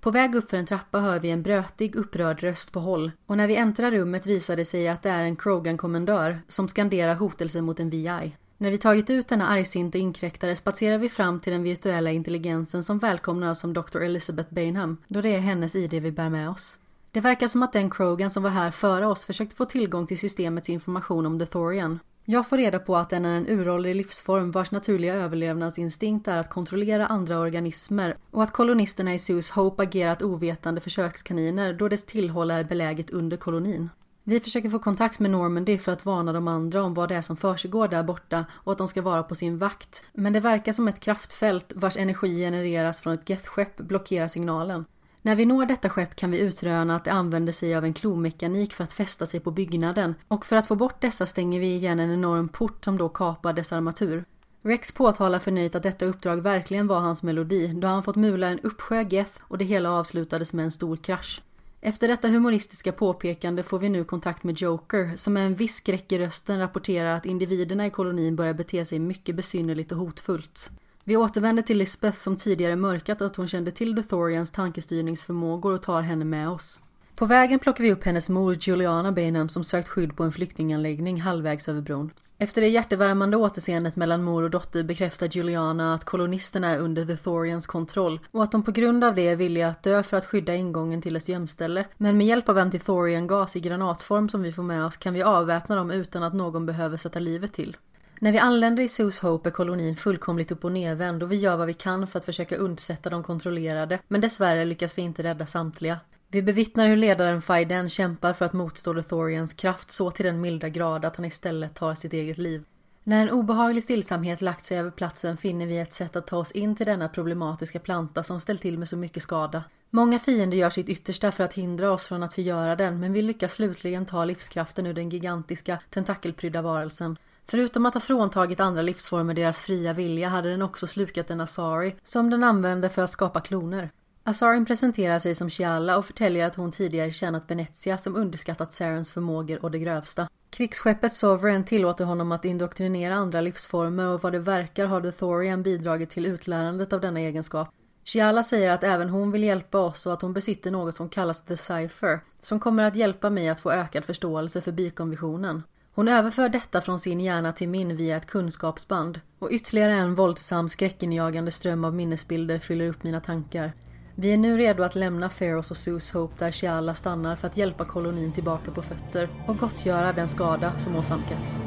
På väg upp för en trappa hör vi en brötig, upprörd röst på håll och när vi äntrar rummet visar det sig att det är en Krogan-kommendör som skanderar hotelser mot en VI. När vi tagit ut denna argsinta inkräktare spatserar vi fram till den virtuella intelligensen som välkomnar oss som Dr. Elizabeth Bainham, då det är hennes ID vi bär med oss. Det verkar som att den Krogan som var här före oss försökte få tillgång till systemets information om The Thorian. Jag får reda på att den är en uråldrig livsform vars naturliga överlevnadsinstinkt är att kontrollera andra organismer och att kolonisterna i Zeus Hope agerat ovetande försökskaniner då dess tillhåll är beläget under kolonin. Vi försöker få kontakt med Normandy för att varna de andra om vad det är som försiggår där borta och att de ska vara på sin vakt. Men det verkar som ett kraftfält vars energi genereras från ett Geth-skepp blockerar signalen. När vi når detta skepp kan vi utröna att det använder sig av en klomekanik för att fästa sig på byggnaden och för att få bort dessa stänger vi igen en enorm port som då kapar dess armatur. Rex påtalar förnöjt att detta uppdrag verkligen var hans melodi då han fått mula en uppsjö geth och det hela avslutades med en stor krasch. Efter detta humoristiska påpekande får vi nu kontakt med Joker som med en viss skräck i rösten rapporterar att individerna i kolonin börjar bete sig mycket besynnerligt och hotfullt. Vi återvänder till Lisbeth som tidigare mörkat att hon kände till The Thorians tankestyrningsförmågor och tar henne med oss. På vägen plockar vi upp hennes mor Juliana Bainham som sökt skydd på en flyktinganläggning halvvägs över bron. Efter det hjärtevärmande återseendet mellan mor och dotter bekräftar Juliana att kolonisterna är under The Thorians kontroll och att de på grund av det är villiga att dö för att skydda ingången till dess gömställe. Men med hjälp av antithorian gas i granatform som vi får med oss kan vi avväpna dem utan att någon behöver sätta livet till. När vi anländer i Sus Hope är kolonin fullkomligt upp och nedvänd och vi gör vad vi kan för att försöka undsätta de kontrollerade, men dessvärre lyckas vi inte rädda samtliga. Vi bevittnar hur ledaren Fiden kämpar för att motstå Lothorians kraft så till den milda grad att han istället tar sitt eget liv. När en obehaglig stillsamhet lagt sig över platsen finner vi ett sätt att ta oss in till denna problematiska planta som ställt till med så mycket skada. Många fiender gör sitt yttersta för att hindra oss från att förgöra den men vi lyckas slutligen ta livskraften ur den gigantiska, tentakelprydda varelsen. Förutom att ha fråntagit andra livsformer deras fria vilja hade den också slukat en Asari som den använde för att skapa kloner. Asarin presenterar sig som Shiala och förtäljer att hon tidigare tjänat Benezia som underskattat Sarens förmågor och det grövsta. Krigsskeppet Sovereign tillåter honom att indoktrinera andra livsformer och vad det verkar har The Thorian bidragit till utlärandet av denna egenskap. Shiala säger att även hon vill hjälpa oss och att hon besitter något som kallas The Cypher, som kommer att hjälpa mig att få ökad förståelse för bikonvisionen. Hon överför detta från sin hjärna till min via ett kunskapsband och ytterligare en våldsam skräckinjagande ström av minnesbilder fyller upp mina tankar. Vi är nu redo att lämna Pharaohs och Sus Hope där Shiala stannar för att hjälpa kolonin tillbaka på fötter och gottgöra den skada som åsamkats.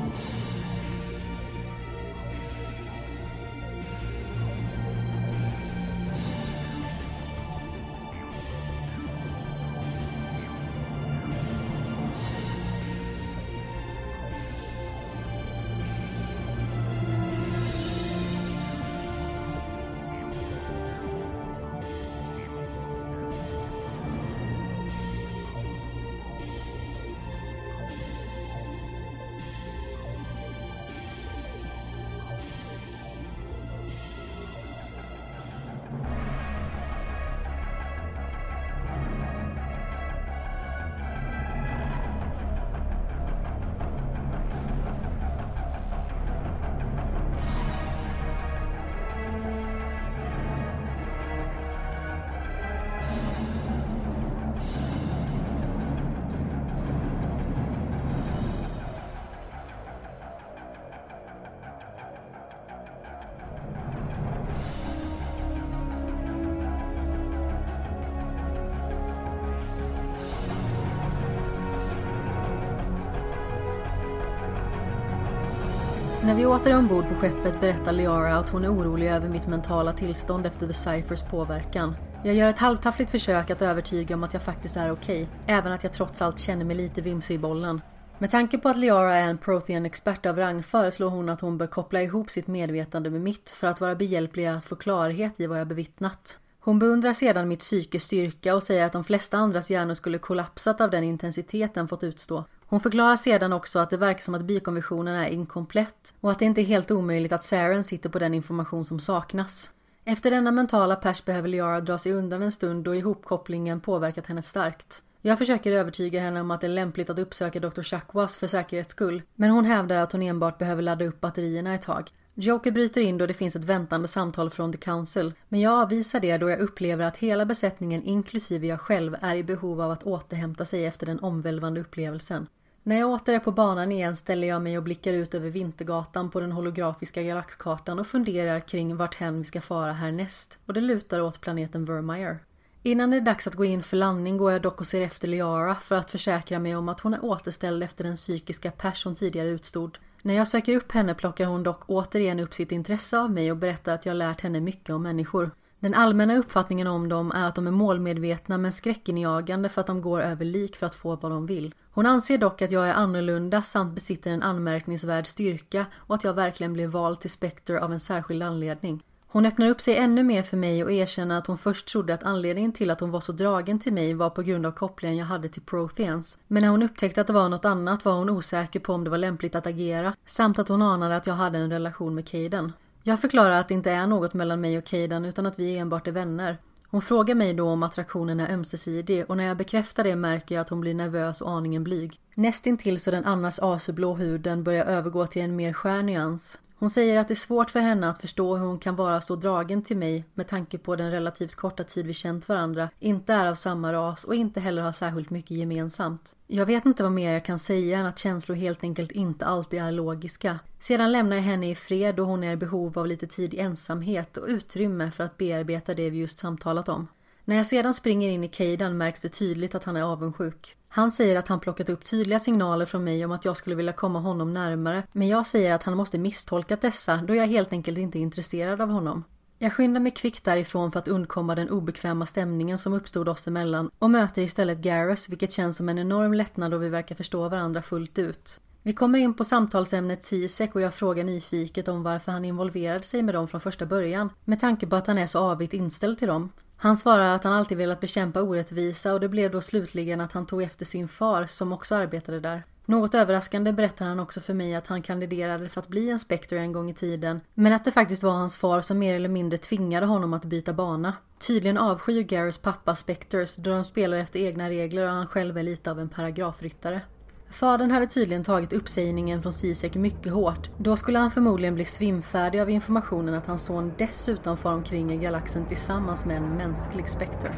Vi åter är ombord på skeppet berättar Liara att hon är orolig över mitt mentala tillstånd efter The Cyphers påverkan. Jag gör ett halvtaffligt försök att övertyga om att jag faktiskt är okej, okay, även att jag trots allt känner mig lite vimsig i bollen. Med tanke på att Liara är en Prothean-expert av rang föreslår hon att hon bör koppla ihop sitt medvetande med mitt för att vara behjälplig att få klarhet i vad jag bevittnat. Hon beundrar sedan mitt psykes styrka och säger att de flesta andras hjärnor skulle kollapsat av den intensitet den fått utstå. Hon förklarar sedan också att det verkar som att bikonventionen är inkomplett och att det inte är helt omöjligt att Saren sitter på den information som saknas. Efter denna mentala pers behöver Liara dra sig undan en stund då ihopkopplingen påverkat henne starkt. Jag försöker övertyga henne om att det är lämpligt att uppsöka Dr. Chakwas för säkerhets skull, men hon hävdar att hon enbart behöver ladda upp batterierna ett tag. Joker bryter in då det finns ett väntande samtal från The Council, men jag avvisar det då jag upplever att hela besättningen inklusive jag själv är i behov av att återhämta sig efter den omvälvande upplevelsen. När jag åter är på banan igen ställer jag mig och blickar ut över Vintergatan på den holografiska galaxkartan och funderar kring vart hen vi ska fara härnäst och det lutar åt planeten Vermeer. Innan det är dags att gå in för landning går jag dock och ser efter Liara för att försäkra mig om att hon är återställd efter den psykiska pers hon tidigare utstod. När jag söker upp henne plockar hon dock återigen upp sitt intresse av mig och berättar att jag lärt henne mycket om människor. Den allmänna uppfattningen om dem är att de är målmedvetna men skräckinjagande för att de går över lik för att få vad de vill. Hon anser dock att jag är annorlunda samt besitter en anmärkningsvärd styrka och att jag verkligen blev vald till Spectre av en särskild anledning. Hon öppnar upp sig ännu mer för mig och erkänner att hon först trodde att anledningen till att hon var så dragen till mig var på grund av kopplingen jag hade till Protheans. Men när hon upptäckte att det var något annat var hon osäker på om det var lämpligt att agera, samt att hon anade att jag hade en relation med Caden. Jag förklarar att det inte är något mellan mig och Caden utan att vi enbart är vänner. Hon frågar mig då om attraktionen är ömsesidig och när jag bekräftar det märker jag att hon blir nervös och aningen blyg. Nästintill så den annars asurblå huden börjar övergå till en mer skär nyans. Hon säger att det är svårt för henne att förstå hur hon kan vara så dragen till mig med tanke på den relativt korta tid vi känt varandra, inte är av samma ras och inte heller har särskilt mycket gemensamt. Jag vet inte vad mer jag kan säga än att känslor helt enkelt inte alltid är logiska. Sedan lämnar jag henne i fred då hon är i behov av lite tid i ensamhet och utrymme för att bearbeta det vi just samtalat om. När jag sedan springer in i Caden märks det tydligt att han är avundsjuk. Han säger att han plockat upp tydliga signaler från mig om att jag skulle vilja komma honom närmare, men jag säger att han måste misstolkat dessa då jag helt enkelt inte är intresserad av honom. Jag skyndar mig kvickt därifrån för att undkomma den obekväma stämningen som uppstod oss emellan och möter istället Gareth, vilket känns som en enorm lättnad då vi verkar förstå varandra fullt ut. Vi kommer in på samtalsämnet Cisek och jag frågar nyfiket om varför han involverade sig med dem från första början med tanke på att han är så avigt inställd till dem. Han svarar att han alltid velat bekämpa orättvisa och det blev då slutligen att han tog efter sin far som också arbetade där. Något överraskande berättar han också för mig att han kandiderade för att bli en Spectre en gång i tiden, men att det faktiskt var hans far som mer eller mindre tvingade honom att byta bana. Tydligen avskyr Garys pappa Spectres då de spelar efter egna regler och han själv är lite av en paragrafryttare. Fadern hade tydligen tagit uppsägningen från Sisek mycket hårt. Då skulle han förmodligen bli svimfärdig av informationen att hans son dessutom far omkring i galaxen tillsammans med en mänsklig Spectre.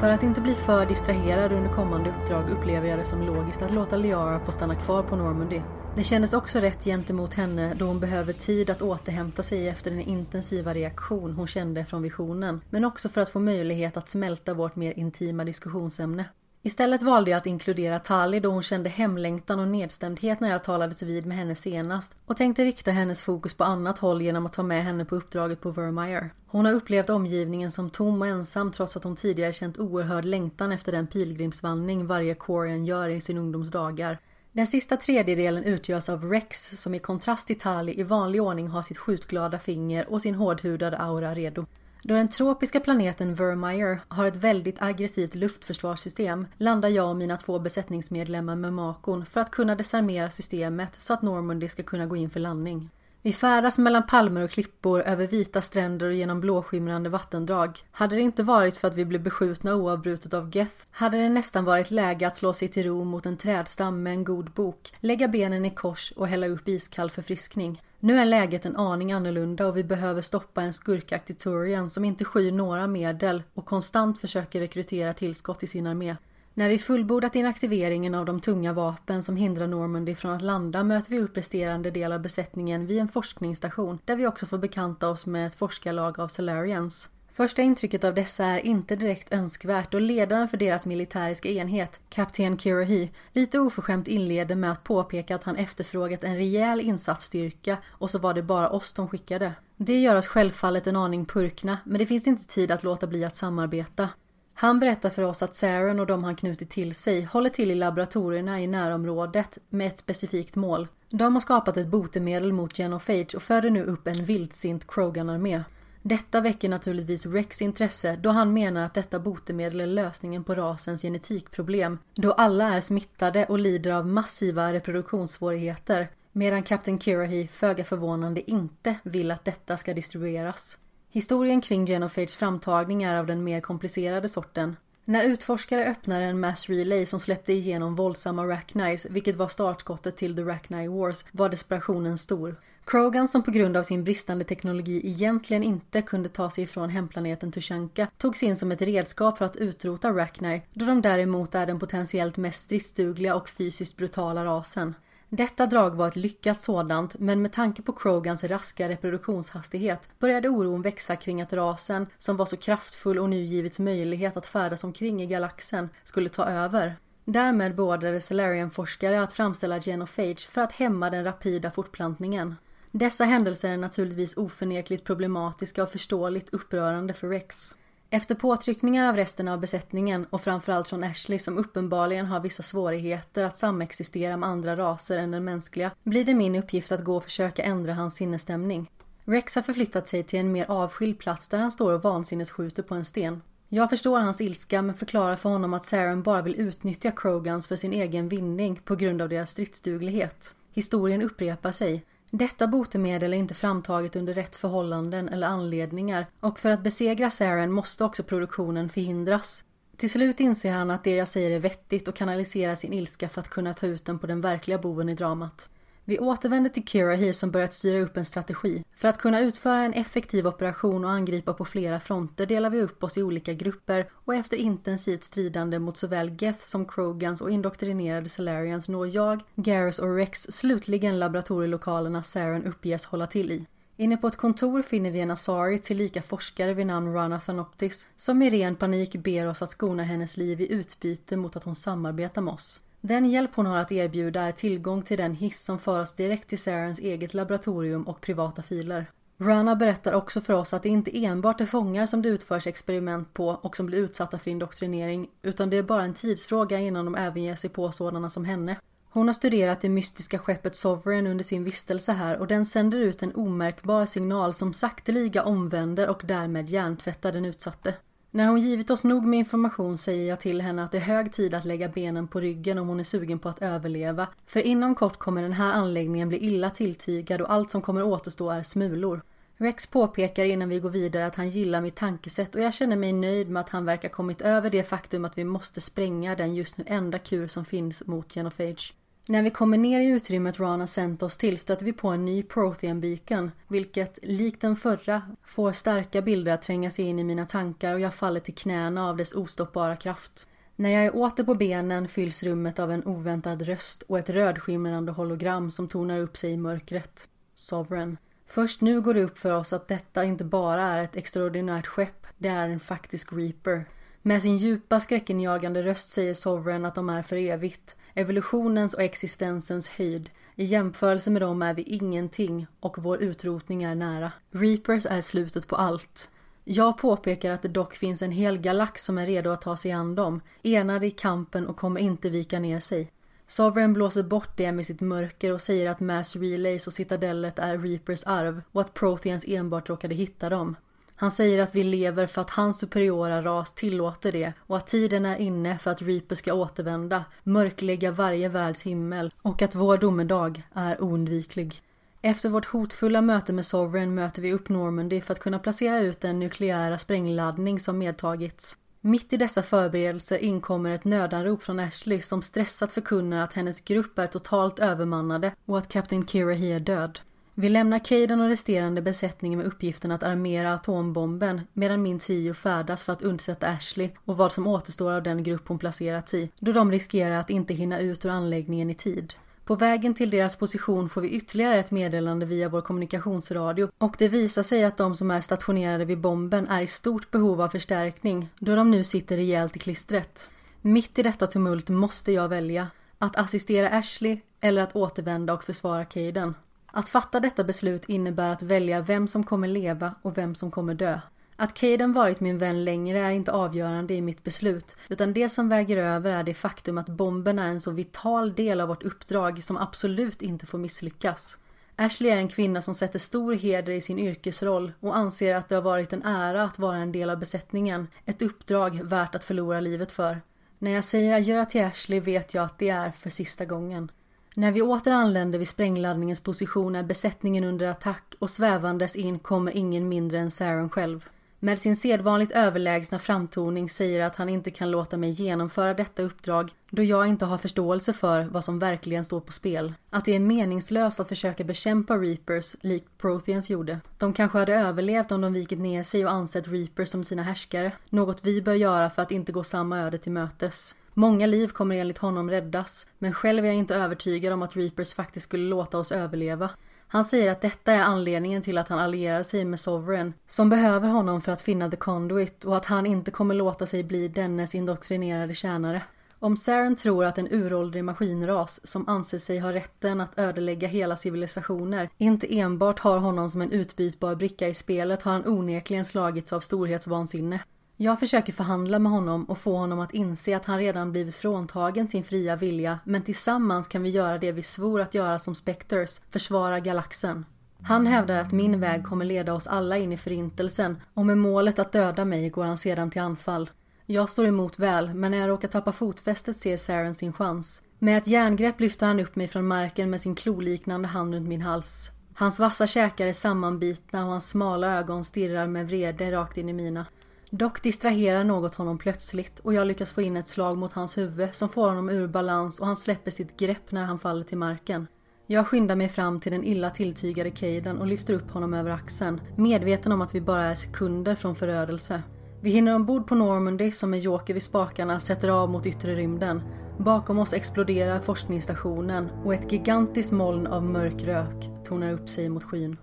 För att inte bli för distraherad under kommande uppdrag upplever jag det som logiskt att låta Liara få stanna kvar på Normandy. Det kändes också rätt gentemot henne då hon behöver tid att återhämta sig efter den intensiva reaktion hon kände från visionen, men också för att få möjlighet att smälta vårt mer intima diskussionsämne. Istället valde jag att inkludera Tali då hon kände hemlängtan och nedstämdhet när jag talades vid med henne senast och tänkte rikta hennes fokus på annat håll genom att ta med henne på uppdraget på Vermeer. Hon har upplevt omgivningen som tom och ensam trots att hon tidigare känt oerhörd längtan efter den pilgrimsvandring varje Corian gör i sin ungdomsdagar. Den sista tredjedelen utgörs av Rex som i kontrast till Tali i vanlig ordning har sitt skjutglada finger och sin hårdhudade aura redo. Då den tropiska planeten Vermeer har ett väldigt aggressivt luftförsvarssystem landar jag och mina två besättningsmedlemmar med Makon för att kunna desarmera systemet så att Normandy ska kunna gå in för landning. Vi färdas mellan palmer och klippor, över vita stränder och genom blåskimrande vattendrag. Hade det inte varit för att vi blev beskjutna oavbrutet av Geth hade det nästan varit läge att slå sig till ro mot en trädstam med en god bok, lägga benen i kors och hälla upp iskall förfriskning. Nu är läget en aning annorlunda och vi behöver stoppa en skurkaktig Turian som inte skyr några medel och konstant försöker rekrytera tillskott i sin armé. När vi fullbordat inaktiveringen av de tunga vapen som hindrar Normandy från att landa möter vi upp resterande del av besättningen vid en forskningsstation där vi också får bekanta oss med ett forskarlag av Salarians. Första intrycket av dessa är inte direkt önskvärt och ledaren för deras militäriska enhet, kapten Kirahi, lite oförskämt inleder med att påpeka att han efterfrågat en rejäl insatsstyrka och så var det bara oss de skickade. Det gör oss självfallet en aning purkna, men det finns inte tid att låta bli att samarbeta. Han berättar för oss att Saren och de han knutit till sig håller till i laboratorierna i närområdet med ett specifikt mål. De har skapat ett botemedel mot Genophage och föder nu upp en vildsint Krogan-armé. Detta väcker naturligtvis Rex intresse då han menar att detta botemedel är lösningen på rasens genetikproblem då alla är smittade och lider av massiva reproduktionssvårigheter medan Captain Kirahi föga förvånande inte vill att detta ska distribueras. Historien kring Genophage framtagning är av den mer komplicerade sorten. När utforskare öppnade en mass relay som släppte igenom våldsamma Rachnies, vilket var startskottet till The Rachni Wars, var desperationen stor. Krogan som på grund av sin bristande teknologi egentligen inte kunde ta sig ifrån hemplaneten Tushanka togs in som ett redskap för att utrota Rackney då de däremot är den potentiellt mest stridsdugliga och fysiskt brutala rasen. Detta drag var ett lyckat sådant, men med tanke på Krogans raska reproduktionshastighet började oron växa kring att rasen, som var så kraftfull och nu givits möjlighet att färdas omkring i galaxen, skulle ta över. Därmed beordrade Salarian-forskare att framställa genophage för att hämma den rapida fortplantningen. Dessa händelser är naturligtvis oförnekligt problematiska och förståeligt upprörande för Rex. Efter påtryckningar av resten av besättningen och framförallt från Ashley som uppenbarligen har vissa svårigheter att samexistera med andra raser än den mänskliga blir det min uppgift att gå och försöka ändra hans sinnesstämning. Rex har förflyttat sig till en mer avskild plats där han står och vansinnesskjuter på en sten. Jag förstår hans ilska men förklarar för honom att Saren bara vill utnyttja Krogans för sin egen vinning på grund av deras stridsduglighet. Historien upprepar sig. Detta botemedel är inte framtaget under rätt förhållanden eller anledningar och för att besegra Saren måste också produktionen förhindras. Till slut inser han att det jag säger är vettigt och kanaliserar sin ilska för att kunna ta ut den på den verkliga boven i dramat. Vi återvänder till Kirahi som börjat styra upp en strategi. För att kunna utföra en effektiv operation och angripa på flera fronter delar vi upp oss i olika grupper och efter intensivt stridande mot såväl Geth som Krogans och indoktrinerade Salarians når jag, Garrus och Rex slutligen laboratorielokalerna Saren uppges hålla till i. Inne på ett kontor finner vi en Asari tillika forskare vid namn Rana Thanoptis som i ren panik ber oss att skona hennes liv i utbyte mot att hon samarbetar med oss. Den hjälp hon har att erbjuda är tillgång till den hiss som för oss direkt till Sarens eget laboratorium och privata filer. Rana berättar också för oss att det inte enbart är fångar som det utförs experiment på och som blir utsatta för indoktrinering, utan det är bara en tidsfråga innan de även ger sig på sådana som henne. Hon har studerat det mystiska skeppet Sovereign under sin vistelse här och den sänder ut en omärkbar signal som sakteliga omvänder och därmed hjärntvättar den utsatte. När hon givit oss nog med information säger jag till henne att det är hög tid att lägga benen på ryggen om hon är sugen på att överleva. För inom kort kommer den här anläggningen bli illa tilltygad och allt som kommer återstå är smulor. Rex påpekar innan vi går vidare att han gillar mitt tankesätt och jag känner mig nöjd med att han verkar kommit över det faktum att vi måste spränga den just nu enda kur som finns mot Genophage. När vi kommer ner i utrymmet Rana sänt oss till stöter vi på en ny Prothean Beacon, vilket likt den förra får starka bilder att tränga sig in i mina tankar och jag faller till knäna av dess ostoppbara kraft. När jag är åter på benen fylls rummet av en oväntad röst och ett rödskimrande hologram som tonar upp sig i mörkret. Sovereign. Först nu går det upp för oss att detta inte bara är ett extraordinärt skepp, det är en faktisk Reaper. Med sin djupa skräckenjagande röst säger Sovereign att de är för evigt, evolutionens och existensens höjd. I jämförelse med dem är vi ingenting och vår utrotning är nära. Reapers är slutet på allt. Jag påpekar att det dock finns en hel galax som är redo att ta sig an dem, enade i kampen och kommer inte vika ner sig. Sovereign blåser bort det med sitt mörker och säger att Mass Relays och Citadellet är Reapers arv och att Protheans enbart råkade hitta dem. Han säger att vi lever för att hans superiora ras tillåter det och att tiden är inne för att Reaper ska återvända, mörklägga varje världs himmel och att vår domedag är oundviklig. Efter vårt hotfulla möte med Sovereign möter vi upp Normandy för att kunna placera ut den nukleära sprängladdning som medtagits. Mitt i dessa förberedelser inkommer ett nödanrop från Ashley som stressat förkunnar att hennes grupp är totalt övermannade och att Kapten Kirahi är död. Vi lämnar Caden och resterande besättningen med uppgiften att armera atombomben medan min trio färdas för att undsätta Ashley och vad som återstår av den grupp hon placerats i, då de riskerar att inte hinna ut ur anläggningen i tid. På vägen till deras position får vi ytterligare ett meddelande via vår kommunikationsradio och det visar sig att de som är stationerade vid bomben är i stort behov av förstärkning då de nu sitter rejält i klistret. Mitt i detta tumult måste jag välja att assistera Ashley eller att återvända och försvara Caden. Att fatta detta beslut innebär att välja vem som kommer leva och vem som kommer dö. Att Caden varit min vän längre är inte avgörande i mitt beslut, utan det som väger över är det faktum att bomben är en så vital del av vårt uppdrag som absolut inte får misslyckas. Ashley är en kvinna som sätter stor heder i sin yrkesroll och anser att det har varit en ära att vara en del av besättningen, ett uppdrag värt att förlora livet för. När jag säger adjö till Ashley vet jag att det är för sista gången. När vi åter anländer vid sprängladdningens position är besättningen under attack och svävandes in kommer ingen mindre än Saren själv. Med sin sedvanligt överlägsna framtoning säger att han inte kan låta mig genomföra detta uppdrag då jag inte har förståelse för vad som verkligen står på spel. Att det är meningslöst att försöka bekämpa Reapers likt Protheans gjorde. De kanske hade överlevt om de vikit ner sig och ansett Reapers som sina härskare. Något vi bör göra för att inte gå samma öde till mötes. Många liv kommer enligt honom räddas, men själv är jag inte övertygad om att Reapers faktiskt skulle låta oss överleva. Han säger att detta är anledningen till att han allierar sig med Sovereign, som behöver honom för att finna The Conduit och att han inte kommer låta sig bli dennes indoktrinerade tjänare. Om Saren tror att en uråldrig maskinras som anser sig ha rätten att ödelägga hela civilisationer inte enbart har honom som en utbytbar bricka i spelet har han onekligen slagits av storhetsvansinne. Jag försöker förhandla med honom och få honom att inse att han redan blivit fråntagen sin fria vilja men tillsammans kan vi göra det vi svor att göra som Spectres, försvara galaxen. Han hävdar att min väg kommer leda oss alla in i förintelsen och med målet att döda mig går han sedan till anfall. Jag står emot väl, men när jag råkar tappa fotfästet ser Saren sin chans. Med ett järngrepp lyfter han upp mig från marken med sin kloliknande hand runt min hals. Hans vassa käkar är sammanbitna och hans smala ögon stirrar med vrede rakt in i mina. Dock distraherar något honom plötsligt och jag lyckas få in ett slag mot hans huvud som får honom ur balans och han släpper sitt grepp när han faller till marken. Jag skyndar mig fram till den illa tilltygade Caden och lyfter upp honom över axeln, medveten om att vi bara är sekunder från förödelse. Vi hinner ombord på Normandy som med joker vid spakarna sätter av mot yttre rymden. Bakom oss exploderar forskningsstationen och ett gigantiskt moln av mörk rök tornar upp sig mot skyn.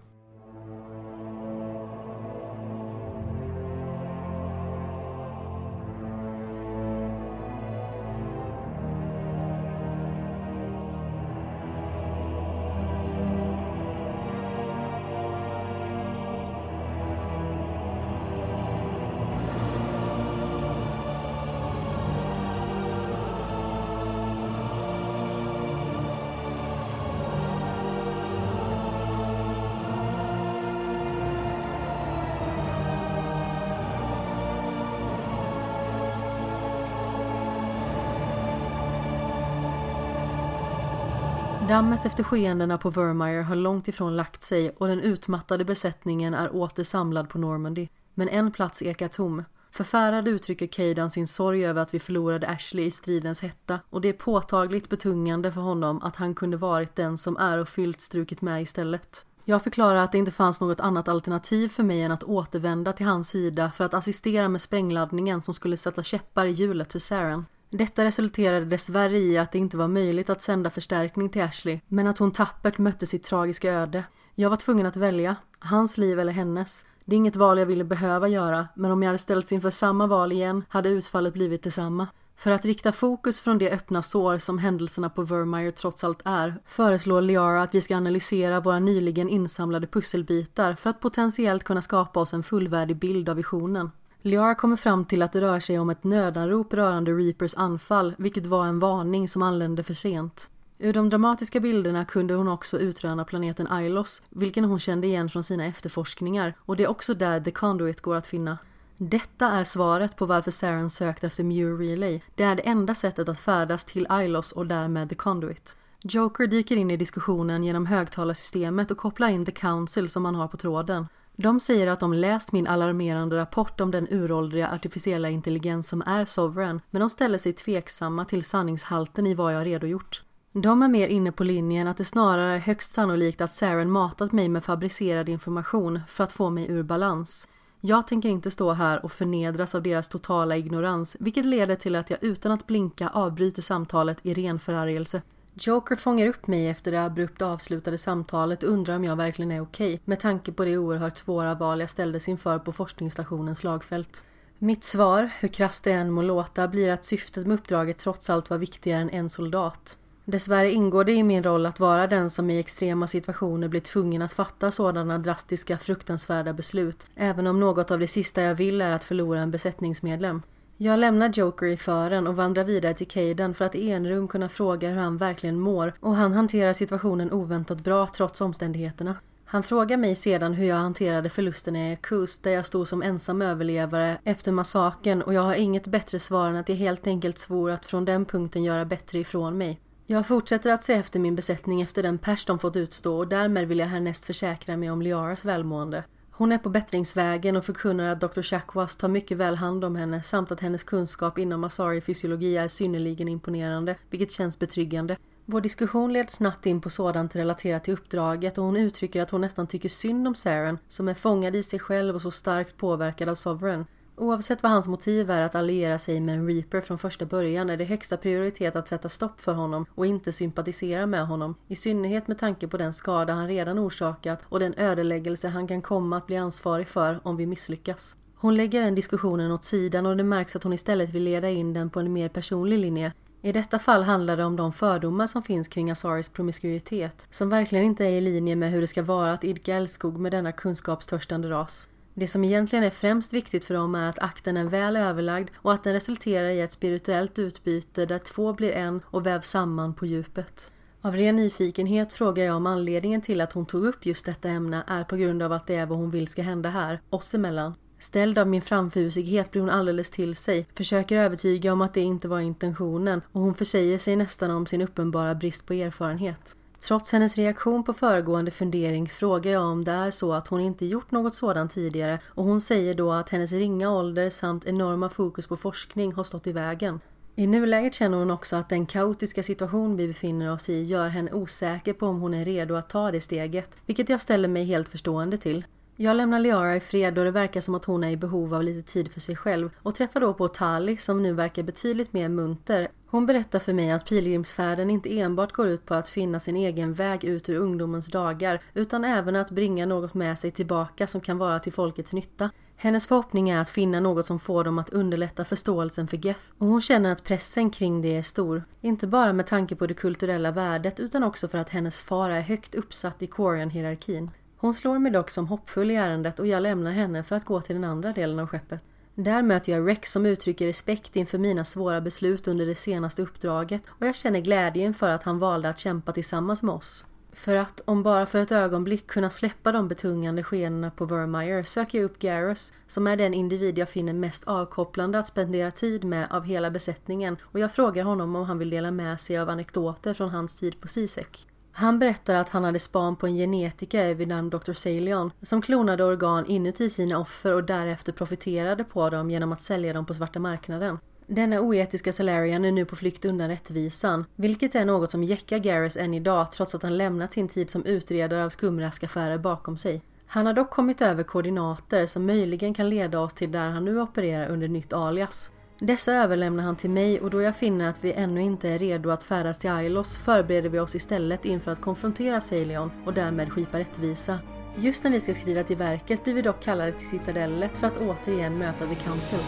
Dammet efter skeendena på Vermeer har långt ifrån lagt sig och den utmattade besättningen är åter samlad på Normandy. Men en plats ekar tom. Förfärad uttrycker Cadan sin sorg över att vi förlorade Ashley i stridens hetta och det är påtagligt betungande för honom att han kunde varit den som ärofyllt strukit med istället. Jag förklarar att det inte fanns något annat alternativ för mig än att återvända till hans sida för att assistera med sprängladdningen som skulle sätta käppar i hjulet till Saren. Detta resulterade dessvärre i att det inte var möjligt att sända förstärkning till Ashley, men att hon tappert mötte sitt tragiska öde. Jag var tvungen att välja, hans liv eller hennes. Det är inget val jag ville behöva göra, men om jag hade ställts inför samma val igen hade utfallet blivit detsamma. För att rikta fokus från det öppna sår som händelserna på Vermeer trots allt är föreslår Liara att vi ska analysera våra nyligen insamlade pusselbitar för att potentiellt kunna skapa oss en fullvärdig bild av visionen. Liara kommer fram till att det rör sig om ett nödanrop rörande Reapers anfall, vilket var en varning som anlände för sent. Ur de dramatiska bilderna kunde hon också utröna planeten Ilos, vilken hon kände igen från sina efterforskningar, och det är också där The Conduit går att finna. Detta är svaret på varför Saren sökt efter Muir Relay. Det är det enda sättet att färdas till Ilos och därmed The Conduit. Joker dyker in i diskussionen genom högtalarsystemet och kopplar in The Council som han har på tråden. De säger att de läst min alarmerande rapport om den uråldriga artificiella intelligens som är Sovereign, men de ställer sig tveksamma till sanningshalten i vad jag redogjort. De är mer inne på linjen att det snarare är högst sannolikt att Saren matat mig med fabricerad information för att få mig ur balans. Jag tänker inte stå här och förnedras av deras totala ignorans, vilket leder till att jag utan att blinka avbryter samtalet i ren förargelse. Joker fångar upp mig efter det abrupt avslutade samtalet och undrar om jag verkligen är okej okay, med tanke på det oerhört svåra val jag ställdes inför på forskningsstationens slagfält. Mitt svar, hur krasst det än må låta, blir att syftet med uppdraget trots allt var viktigare än en soldat. Dessvärre ingår det i min roll att vara den som i extrema situationer blir tvungen att fatta sådana drastiska fruktansvärda beslut, även om något av det sista jag vill är att förlora en besättningsmedlem. Jag lämnar Joker i fören och vandrar vidare till Caden för att i enrum kunna fråga hur han verkligen mår och han hanterar situationen oväntat bra trots omständigheterna. Han frågar mig sedan hur jag hanterade förlusten i Kust där jag stod som ensam överlevare efter massakern och jag har inget bättre svar än att jag helt enkelt svor att från den punkten göra bättre ifrån mig. Jag fortsätter att se efter min besättning efter den pers de fått utstå och därmed vill jag härnäst försäkra mig om Liaras välmående. Hon är på bättringsvägen och förkunnar att Dr. Chakwas tar mycket väl hand om henne samt att hennes kunskap inom asari-fysiologi är synnerligen imponerande, vilket känns betryggande. Vår diskussion leds snabbt in på sådant relaterat till uppdraget och hon uttrycker att hon nästan tycker synd om Saren, som är fångad i sig själv och så starkt påverkad av Sovereign. Oavsett vad hans motiv är att alliera sig med en Reaper från första början är det högsta prioritet att sätta stopp för honom och inte sympatisera med honom. I synnerhet med tanke på den skada han redan orsakat och den ödeläggelse han kan komma att bli ansvarig för om vi misslyckas. Hon lägger den diskussionen åt sidan och det märks att hon istället vill leda in den på en mer personlig linje. I detta fall handlar det om de fördomar som finns kring Asaris promiskuitet, som verkligen inte är i linje med hur det ska vara att idka älskog med denna kunskapstörstande ras. Det som egentligen är främst viktigt för dem är att akten är väl överlagd och att den resulterar i ett spirituellt utbyte där två blir en och vävs samman på djupet. Av ren nyfikenhet frågar jag om anledningen till att hon tog upp just detta ämne är på grund av att det är vad hon vill ska hända här, oss emellan. Ställd av min framfusighet blir hon alldeles till sig, försöker övertyga om att det inte var intentionen och hon försäger sig nästan om sin uppenbara brist på erfarenhet. Trots hennes reaktion på föregående fundering frågar jag om det är så att hon inte gjort något sådant tidigare och hon säger då att hennes ringa ålder samt enorma fokus på forskning har stått i vägen. I nuläget känner hon också att den kaotiska situation vi befinner oss i gör henne osäker på om hon är redo att ta det steget, vilket jag ställer mig helt förstående till. Jag lämnar Liara i fred då det verkar som att hon är i behov av lite tid för sig själv och träffar då på Tali som nu verkar betydligt mer munter. Hon berättar för mig att pilgrimsfärden inte enbart går ut på att finna sin egen väg ut ur ungdomens dagar utan även att bringa något med sig tillbaka som kan vara till folkets nytta. Hennes förhoppning är att finna något som får dem att underlätta förståelsen för Geth och hon känner att pressen kring det är stor. Inte bara med tanke på det kulturella värdet utan också för att hennes far är högt uppsatt i Quarian-hierarkin. Hon slår mig dock som hoppfull i ärendet och jag lämnar henne för att gå till den andra delen av skeppet. Där möter jag Rex som uttrycker respekt inför mina svåra beslut under det senaste uppdraget och jag känner glädje inför att han valde att kämpa tillsammans med oss. För att, om bara för ett ögonblick, kunna släppa de betungande skenorna på Vermeer söker jag upp Garrus, som är den individ jag finner mest avkopplande att spendera tid med av hela besättningen och jag frågar honom om han vill dela med sig av anekdoter från hans tid på Sisek. Han berättar att han hade span på en genetiker vid namn Dr. Salion som klonade organ inuti sina offer och därefter profiterade på dem genom att sälja dem på svarta marknaden. Denna oetiska Salarian är nu på flykt undan rättvisan, vilket är något som jäckar Garrus än idag trots att han lämnat sin tid som utredare av skumraskaffärer bakom sig. Han har dock kommit över koordinater som möjligen kan leda oss till där han nu opererar under nytt alias. Dessa överlämnar han till mig och då jag finner att vi ännu inte är redo att färdas till Ailos förbereder vi oss istället inför att konfrontera Salion och därmed skipa rättvisa. Just när vi ska skrida till verket blir vi dock kallade till citadellet för att återigen möta The Council.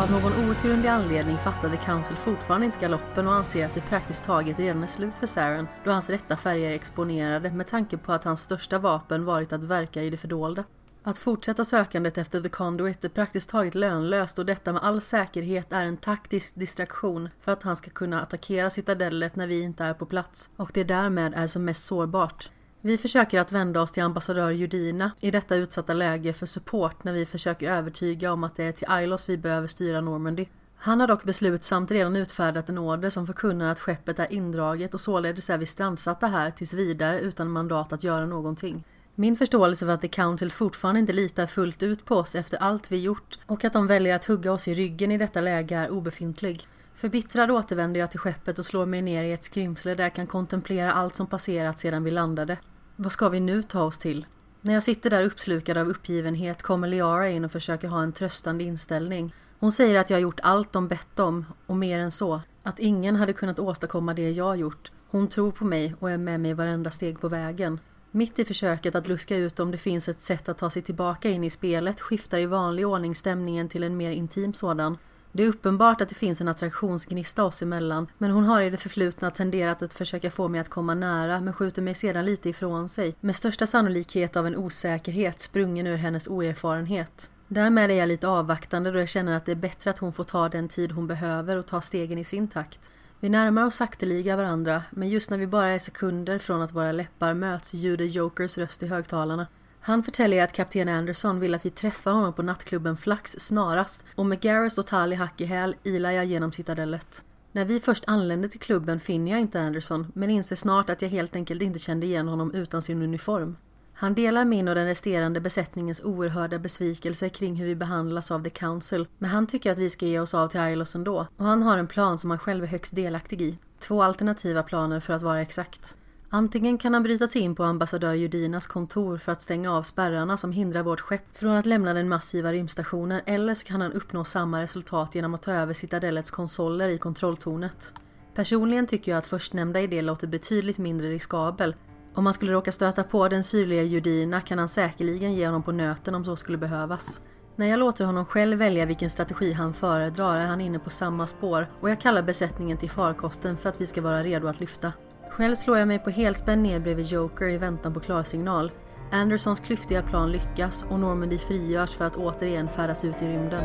Av någon outgrundlig anledning fattade Council fortfarande inte galoppen och anser att det praktiskt taget redan är slut för Saren då hans rätta färger är exponerade med tanke på att hans största vapen varit att verka i det fördolda. Att fortsätta sökandet efter The Conduit är praktiskt taget lönlöst och detta med all säkerhet är en taktisk distraktion för att han ska kunna attackera citadellet när vi inte är på plats och det därmed är som mest sårbart. Vi försöker att vända oss till ambassadör Judina i detta utsatta läge för support när vi försöker övertyga om att det är till Ilos vi behöver styra Normandy. Han har dock beslutsamt redan utfärdat en order som förkunnar att skeppet är indraget och således är vi strandsatta här tills vidare utan mandat att göra någonting. Min förståelse för att The Council fortfarande inte litar fullt ut på oss efter allt vi gjort och att de väljer att hugga oss i ryggen i detta läge är obefintlig. Förbittrad återvänder jag till skeppet och slår mig ner i ett skrymsle där jag kan kontemplera allt som passerat sedan vi landade. Vad ska vi nu ta oss till? När jag sitter där uppslukad av uppgivenhet kommer Liara in och försöker ha en tröstande inställning. Hon säger att jag gjort allt de bett om och mer än så. Att ingen hade kunnat åstadkomma det jag gjort. Hon tror på mig och är med mig varenda steg på vägen. Mitt i försöket att luska ut om det finns ett sätt att ta sig tillbaka in i spelet skiftar i vanlig ordning stämningen till en mer intim sådan. Det är uppenbart att det finns en attraktionsgnista oss emellan, men hon har i det förflutna tenderat att försöka få mig att komma nära, men skjuter mig sedan lite ifrån sig, med största sannolikhet av en osäkerhet sprungen ur hennes oerfarenhet. Därmed är jag lite avvaktande då jag känner att det är bättre att hon får ta den tid hon behöver och ta stegen i sin takt. Vi närmar oss sakteliga varandra, men just när vi bara är sekunder från att våra läppar möts ljuder Jokers röst i högtalarna. Han förtäljer att kapten Anderson vill att vi träffar honom på nattklubben Flax snarast och med Garrus och Tali hack i häl ilar jag genom citadellet. När vi först anländer till klubben finner jag inte Anderson men inser snart att jag helt enkelt inte kände igen honom utan sin uniform. Han delar min och den resterande besättningens oerhörda besvikelse kring hur vi behandlas av The Council, men han tycker att vi ska ge oss av till Ilos ändå. Och han har en plan som han själv är högst delaktig i. Två alternativa planer för att vara exakt. Antingen kan han bryta sig in på ambassadör Judinas kontor för att stänga av spärrarna som hindrar vårt skepp från att lämna den massiva rymdstationen eller så kan han uppnå samma resultat genom att ta över Citadellets konsoler i kontrolltornet. Personligen tycker jag att förstnämnda idé låter betydligt mindre riskabel om han skulle råka stöta på den syrliga Judina kan han säkerligen ge honom på nöten om så skulle behövas. När jag låter honom själv välja vilken strategi han föredrar är han inne på samma spår och jag kallar besättningen till farkosten för att vi ska vara redo att lyfta. Själv slår jag mig på helspänn ner bredvid Joker i väntan på klarsignal. Andersons klyftiga plan lyckas och Normandy frigörs för att återigen färdas ut i rymden.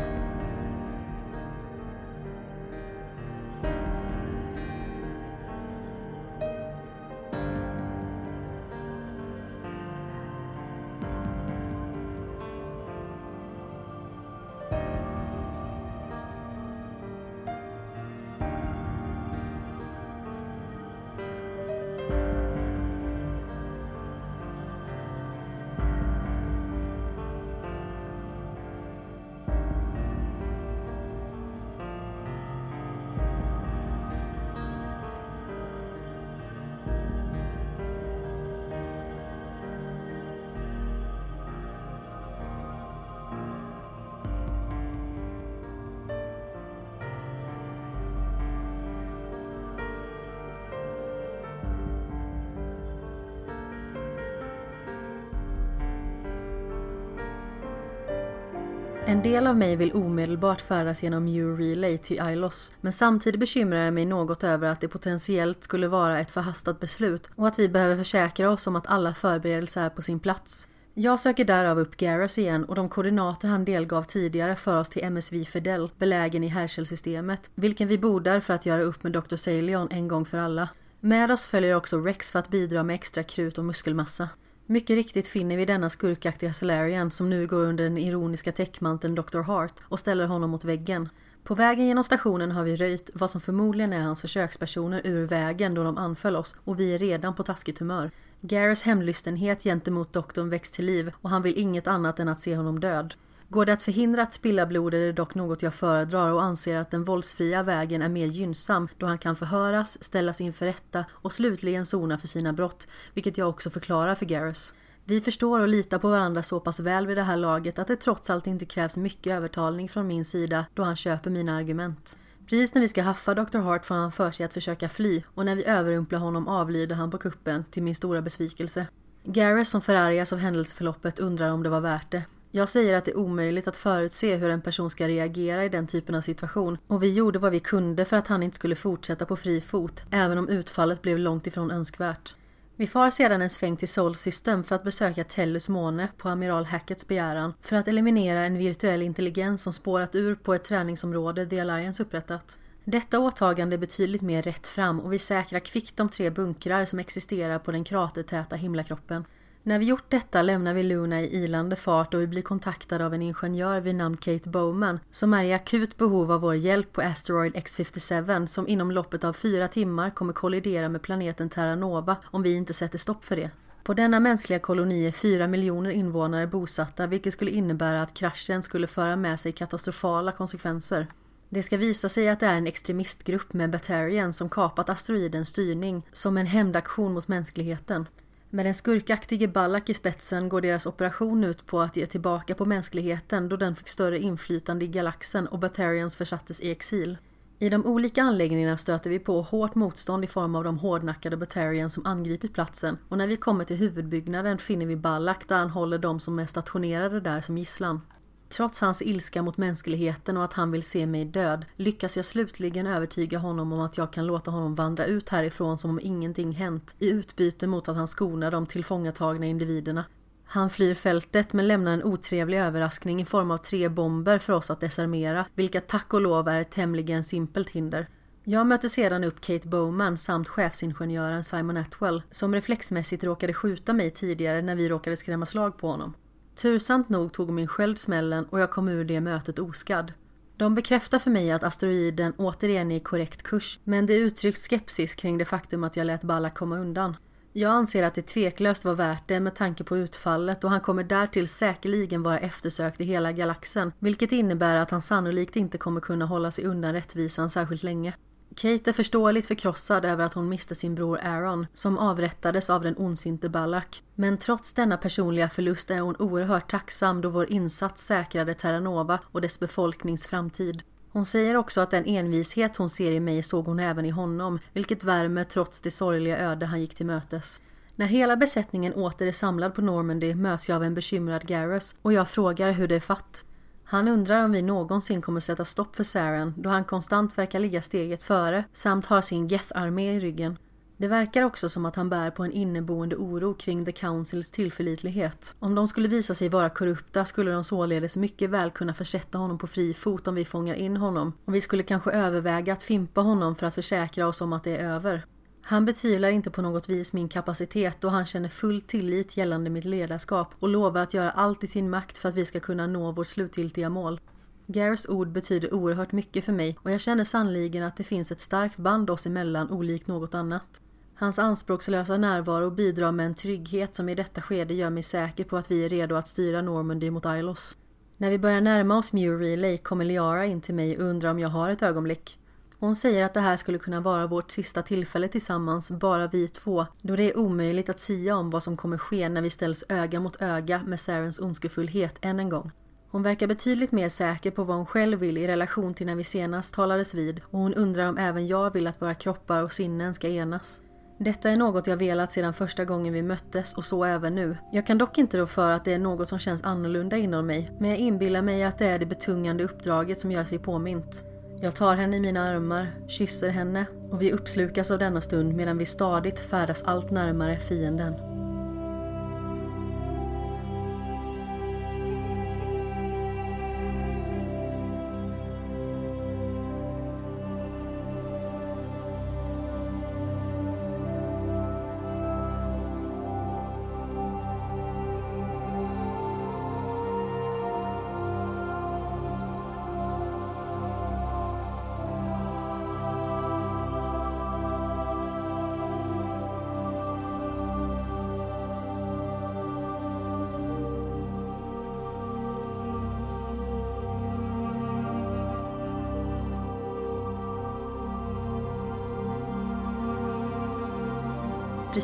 En del av mig vill omedelbart färdas genom Relay till Ilos, men samtidigt bekymrar jag mig något över att det potentiellt skulle vara ett förhastat beslut och att vi behöver försäkra oss om att alla förberedelser är på sin plats. Jag söker därav upp Garrus igen och de koordinater han delgav tidigare för oss till MSV Fidel, belägen i Herschel-systemet, vilken vi bordar för att göra upp med Dr. Salion en gång för alla. Med oss följer också Rex för att bidra med extra krut och muskelmassa. Mycket riktigt finner vi denna skurkaktiga Salarian som nu går under den ironiska täckmanteln Dr. Hart och ställer honom mot väggen. På vägen genom stationen har vi röjt vad som förmodligen är hans försökspersoner ur vägen då de anföll oss och vi är redan på taskigt humör. Garrus hemlystenhet gentemot doktorn väcks till liv och han vill inget annat än att se honom död. Går det att förhindra att spilla blod är det dock något jag föredrar och anser att den våldsfria vägen är mer gynnsam då han kan förhöras, ställas inför rätta och slutligen sona för sina brott, vilket jag också förklarar för Garrus. Vi förstår och litar på varandra så pass väl vid det här laget att det trots allt inte krävs mycket övertalning från min sida då han köper mina argument. Precis när vi ska haffa Dr. Hart får han för sig att försöka fly och när vi överrumplar honom avlider han på kuppen till min stora besvikelse. Garrus som förargas av händelseförloppet undrar om det var värt det. Jag säger att det är omöjligt att förutse hur en person ska reagera i den typen av situation och vi gjorde vad vi kunde för att han inte skulle fortsätta på fri fot, även om utfallet blev långt ifrån önskvärt. Vi far sedan en sväng till Sol System för att besöka Tellus måne på amiral Hackets begäran för att eliminera en virtuell intelligens som spårat ur på ett träningsområde The Alliance upprättat. Detta åtagande är betydligt mer rätt fram och vi säkrar kvickt de tre bunkrar som existerar på den kratertäta himlakroppen. När vi gjort detta lämnar vi Luna i ilande fart och vi blir kontaktade av en ingenjör vid namn Kate Bowman som är i akut behov av vår hjälp på Asteroid X57 som inom loppet av fyra timmar kommer kollidera med planeten Terra Nova om vi inte sätter stopp för det. På denna mänskliga koloni är fyra miljoner invånare bosatta vilket skulle innebära att kraschen skulle föra med sig katastrofala konsekvenser. Det ska visa sig att det är en extremistgrupp med Batarian som kapat asteroidens styrning som en hämndaktion mot mänskligheten. Med den skurkaktige Ballack i spetsen går deras operation ut på att ge tillbaka på mänskligheten då den fick större inflytande i galaxen och Batarians försattes i exil. I de olika anläggningarna stöter vi på hårt motstånd i form av de hårdnackade Batarians som angripit platsen och när vi kommer till huvudbyggnaden finner vi Ballack där han håller de som är stationerade där som gisslan. Trots hans ilska mot mänskligheten och att han vill se mig död lyckas jag slutligen övertyga honom om att jag kan låta honom vandra ut härifrån som om ingenting hänt i utbyte mot att han skonar de tillfångatagna individerna. Han flyr fältet men lämnar en otrevlig överraskning i form av tre bomber för oss att desarmera, vilka tack och lov är ett tämligen simpelt hinder. Jag möter sedan upp Kate Bowman samt chefsingenjören Simon Atwell som reflexmässigt råkade skjuta mig tidigare när vi råkade skrämma slag på honom. Tursamt nog tog min sköld smällen och jag kom ur det mötet oskadd. De bekräftar för mig att asteroiden återigen är i korrekt kurs men det uttryckt skepsis kring det faktum att jag lät Balla komma undan. Jag anser att det tveklöst var värt det med tanke på utfallet och han kommer därtill säkerligen vara eftersökt i hela galaxen, vilket innebär att han sannolikt inte kommer kunna hålla sig undan rättvisan särskilt länge. Kate är förståeligt förkrossad över att hon miste sin bror Aaron, som avrättades av den ondsinte Ballack. Men trots denna personliga förlust är hon oerhört tacksam då vår insats säkrade Terranova och dess befolknings framtid. Hon säger också att den envishet hon ser i mig såg hon även i honom, vilket värmer trots det sorgliga öde han gick till mötes. När hela besättningen åter är samlad på Normandy möts jag av en bekymrad Garrus och jag frågar hur det är fatt. Han undrar om vi någonsin kommer sätta stopp för Saren då han konstant verkar ligga steget före samt har sin Geth-armé i ryggen. Det verkar också som att han bär på en inneboende oro kring The Councils tillförlitlighet. Om de skulle visa sig vara korrupta skulle de således mycket väl kunna försätta honom på fri fot om vi fångar in honom och vi skulle kanske överväga att fimpa honom för att försäkra oss om att det är över. Han betvivlar inte på något vis min kapacitet och han känner full tillit gällande mitt ledarskap och lovar att göra allt i sin makt för att vi ska kunna nå vårt slutgiltiga mål. Gares ord betyder oerhört mycket för mig och jag känner sannligen att det finns ett starkt band oss emellan olikt något annat. Hans anspråkslösa närvaro bidrar med en trygghet som i detta skede gör mig säker på att vi är redo att styra Normandy mot Ilos. När vi börjar närma oss Muir Relay kommer Liara in till mig och undrar om jag har ett ögonblick. Hon säger att det här skulle kunna vara vårt sista tillfälle tillsammans, bara vi två, då det är omöjligt att sia om vad som kommer ske när vi ställs öga mot öga med Sarens ondskefullhet än en gång. Hon verkar betydligt mer säker på vad hon själv vill i relation till när vi senast talades vid och hon undrar om även jag vill att våra kroppar och sinnen ska enas. Detta är något jag velat sedan första gången vi möttes och så även nu. Jag kan dock inte rå för att det är något som känns annorlunda inom mig, men jag inbillar mig att det är det betungande uppdraget som gör sig påmint. Jag tar henne i mina armar, kysser henne och vi uppslukas av denna stund medan vi stadigt färdas allt närmare fienden.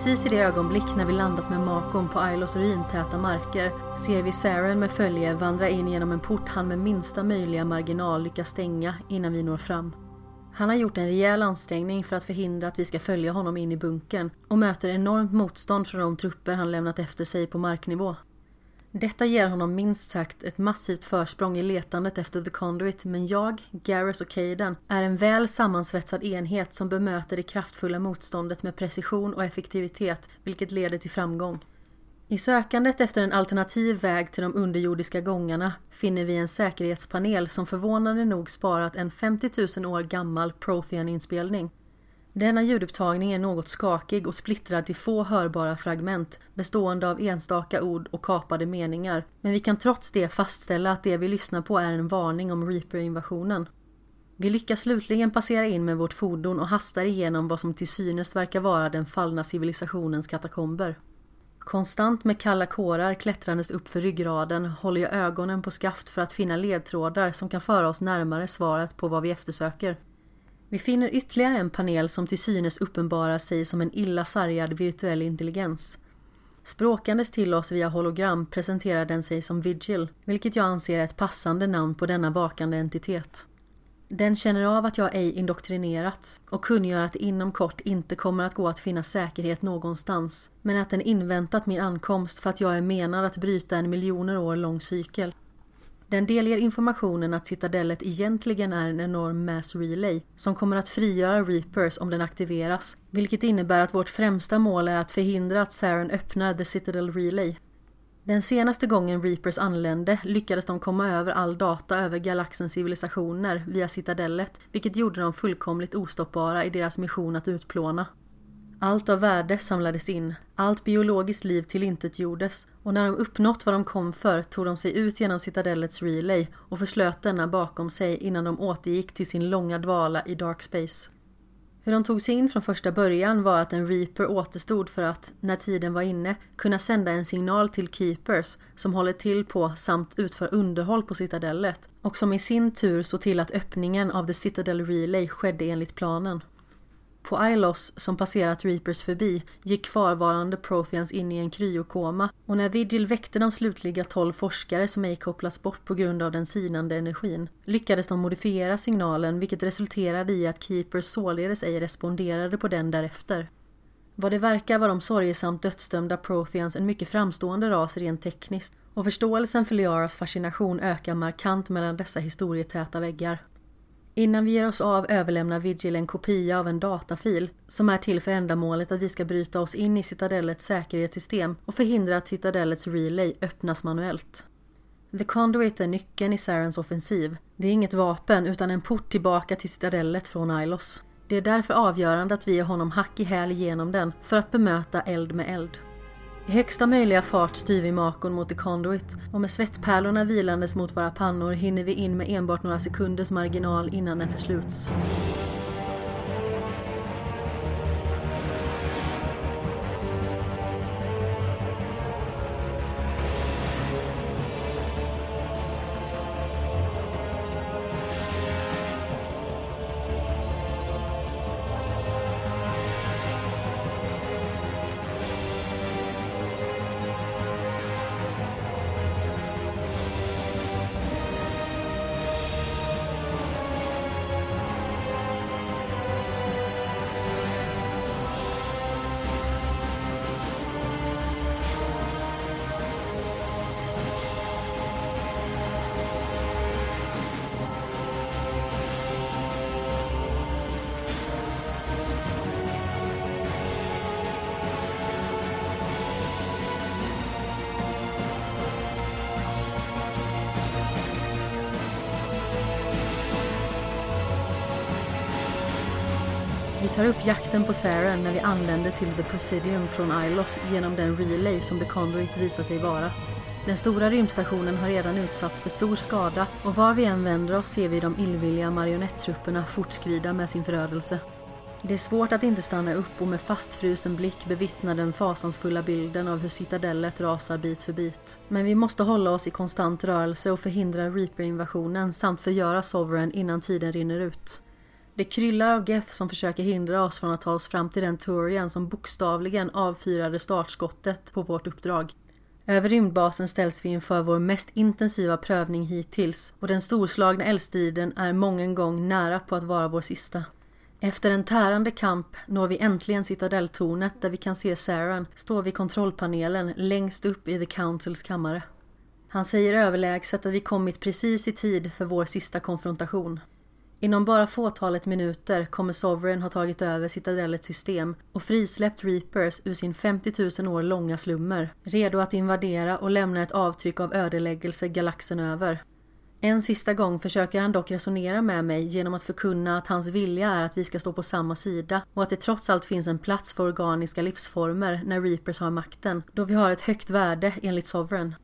Precis i det ögonblick när vi landat med Makon på Ailos ruintäta marker ser vi Saren med följe vandra in genom en port han med minsta möjliga marginal lyckas stänga innan vi når fram. Han har gjort en rejäl ansträngning för att förhindra att vi ska följa honom in i bunkern och möter enormt motstånd från de trupper han lämnat efter sig på marknivå. Detta ger honom minst sagt ett massivt försprång i letandet efter The Conduit men jag, Garrus och Caden är en väl sammansvetsad enhet som bemöter det kraftfulla motståndet med precision och effektivitet vilket leder till framgång. I sökandet efter en alternativ väg till de underjordiska gångarna finner vi en säkerhetspanel som förvånande nog sparat en 50 000 år gammal Prothean-inspelning. Denna ljudupptagning är något skakig och splittrad till få hörbara fragment bestående av enstaka ord och kapade meningar. Men vi kan trots det fastställa att det vi lyssnar på är en varning om Reaper-invasionen. Vi lyckas slutligen passera in med vårt fordon och hastar igenom vad som till synes verkar vara den fallna civilisationens katakomber. Konstant med kalla kårar klättrandes upp för ryggraden håller jag ögonen på skaft för att finna ledtrådar som kan föra oss närmare svaret på vad vi eftersöker. Vi finner ytterligare en panel som till synes uppenbarar sig som en illa sargad virtuell intelligens. Språkandes till oss via hologram presenterar den sig som Vigil, vilket jag anser är ett passande namn på denna vakande entitet. Den känner av att jag ej indoktrinerats och kungör att det inom kort inte kommer att gå att finna säkerhet någonstans, men att den inväntat min ankomst för att jag är menad att bryta en miljoner år lång cykel. Den delger informationen att citadellet egentligen är en enorm mass relay som kommer att frigöra Reapers om den aktiveras, vilket innebär att vårt främsta mål är att förhindra att Saren öppnar The Citadel Relay. Den senaste gången Reapers anlände lyckades de komma över all data över galaxens civilisationer via citadellet, vilket gjorde dem fullkomligt ostoppbara i deras mission att utplåna. Allt av värde samlades in, allt biologiskt liv tillintetgjordes och när de uppnått vad de kom för tog de sig ut genom citadellets relay och förslöt denna bakom sig innan de återgick till sin långa dvala i dark space. Hur de tog sig in från första början var att en reaper återstod för att, när tiden var inne, kunna sända en signal till keepers som håller till på samt utför underhåll på citadellet och som i sin tur såg till att öppningen av The Citadel Relay skedde enligt planen. På Ilos, som passerat Reapers förbi, gick kvarvarande Protheans in i en kryokoma och när Vigil väckte de slutliga tolv forskare som ej kopplats bort på grund av den sinande energin lyckades de modifiera signalen vilket resulterade i att Keepers således ej responderade på den därefter. Vad det verkar var de sorgesamt dödsdömda Protheans en mycket framstående ras rent tekniskt och förståelsen för Liaras fascination ökar markant mellan dessa historietäta väggar. Innan vi ger oss av överlämnar Vigil en kopia av en datafil som är till för ändamålet att vi ska bryta oss in i Citadellets säkerhetssystem och förhindra att Citadellets relay öppnas manuellt. The Conduit är nyckeln i Sarens offensiv. Det är inget vapen utan en port tillbaka till Citadellet från Ilos. Det är därför avgörande att vi ger honom hack i häl genom den för att bemöta eld med eld. I högsta möjliga fart styr vi makon mot The Conduit och med svettpärlorna vilandes mot våra pannor hinner vi in med enbart några sekunders marginal innan den försluts. Tar upp jakten på Sarah när vi anländer till The Presidium från Ilos genom den relay som The Conduit visar sig vara. Den stora rymdstationen har redan utsatts för stor skada och var vi än vänder oss ser vi de illvilliga marionettrupperna fortskrida med sin förödelse. Det är svårt att inte stanna upp och med fastfrusen blick bevittna den fasansfulla bilden av hur citadellet rasar bit för bit. Men vi måste hålla oss i konstant rörelse och förhindra Reaper-invasionen samt förgöra Sovereign innan tiden rinner ut. Det kryllar av Geth som försöker hindra oss från att ta oss fram till den Turian som bokstavligen avfyrade startskottet på vårt uppdrag. Över rymdbasen ställs vi inför vår mest intensiva prövning hittills och den storslagna eldstriden är mången gång nära på att vara vår sista. Efter en tärande kamp når vi äntligen citadelltornet där vi kan se Saran stå vid kontrollpanelen längst upp i The Councils kammare. Han säger överlägset att vi kommit precis i tid för vår sista konfrontation. Inom bara fåtalet minuter kommer Sovereign ha tagit över Citadellets system och frisläppt Reapers ur sin 50 000 år långa slummer, redo att invadera och lämna ett avtryck av ödeläggelse galaxen över. En sista gång försöker han dock resonera med mig genom att förkunna att hans vilja är att vi ska stå på samma sida och att det trots allt finns en plats för organiska livsformer när Reapers har makten, då vi har ett högt värde enligt Sovereign.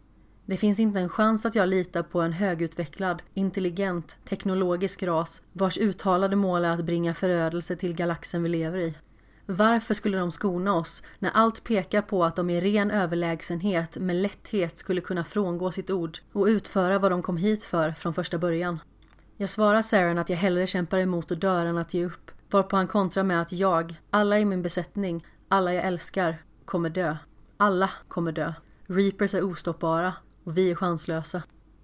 Det finns inte en chans att jag litar på en högutvecklad, intelligent, teknologisk ras vars uttalade mål är att bringa förödelse till galaxen vi lever i. Varför skulle de skona oss när allt pekar på att de i ren överlägsenhet med lätthet skulle kunna frångå sitt ord och utföra vad de kom hit för från första början? Jag svarar Saren att jag hellre kämpar emot och dör än att ge upp, varpå han kontrar med att jag, alla i min besättning, alla jag älskar, kommer dö. Alla kommer dö. Reapers är ostoppbara och vi är chanslösa.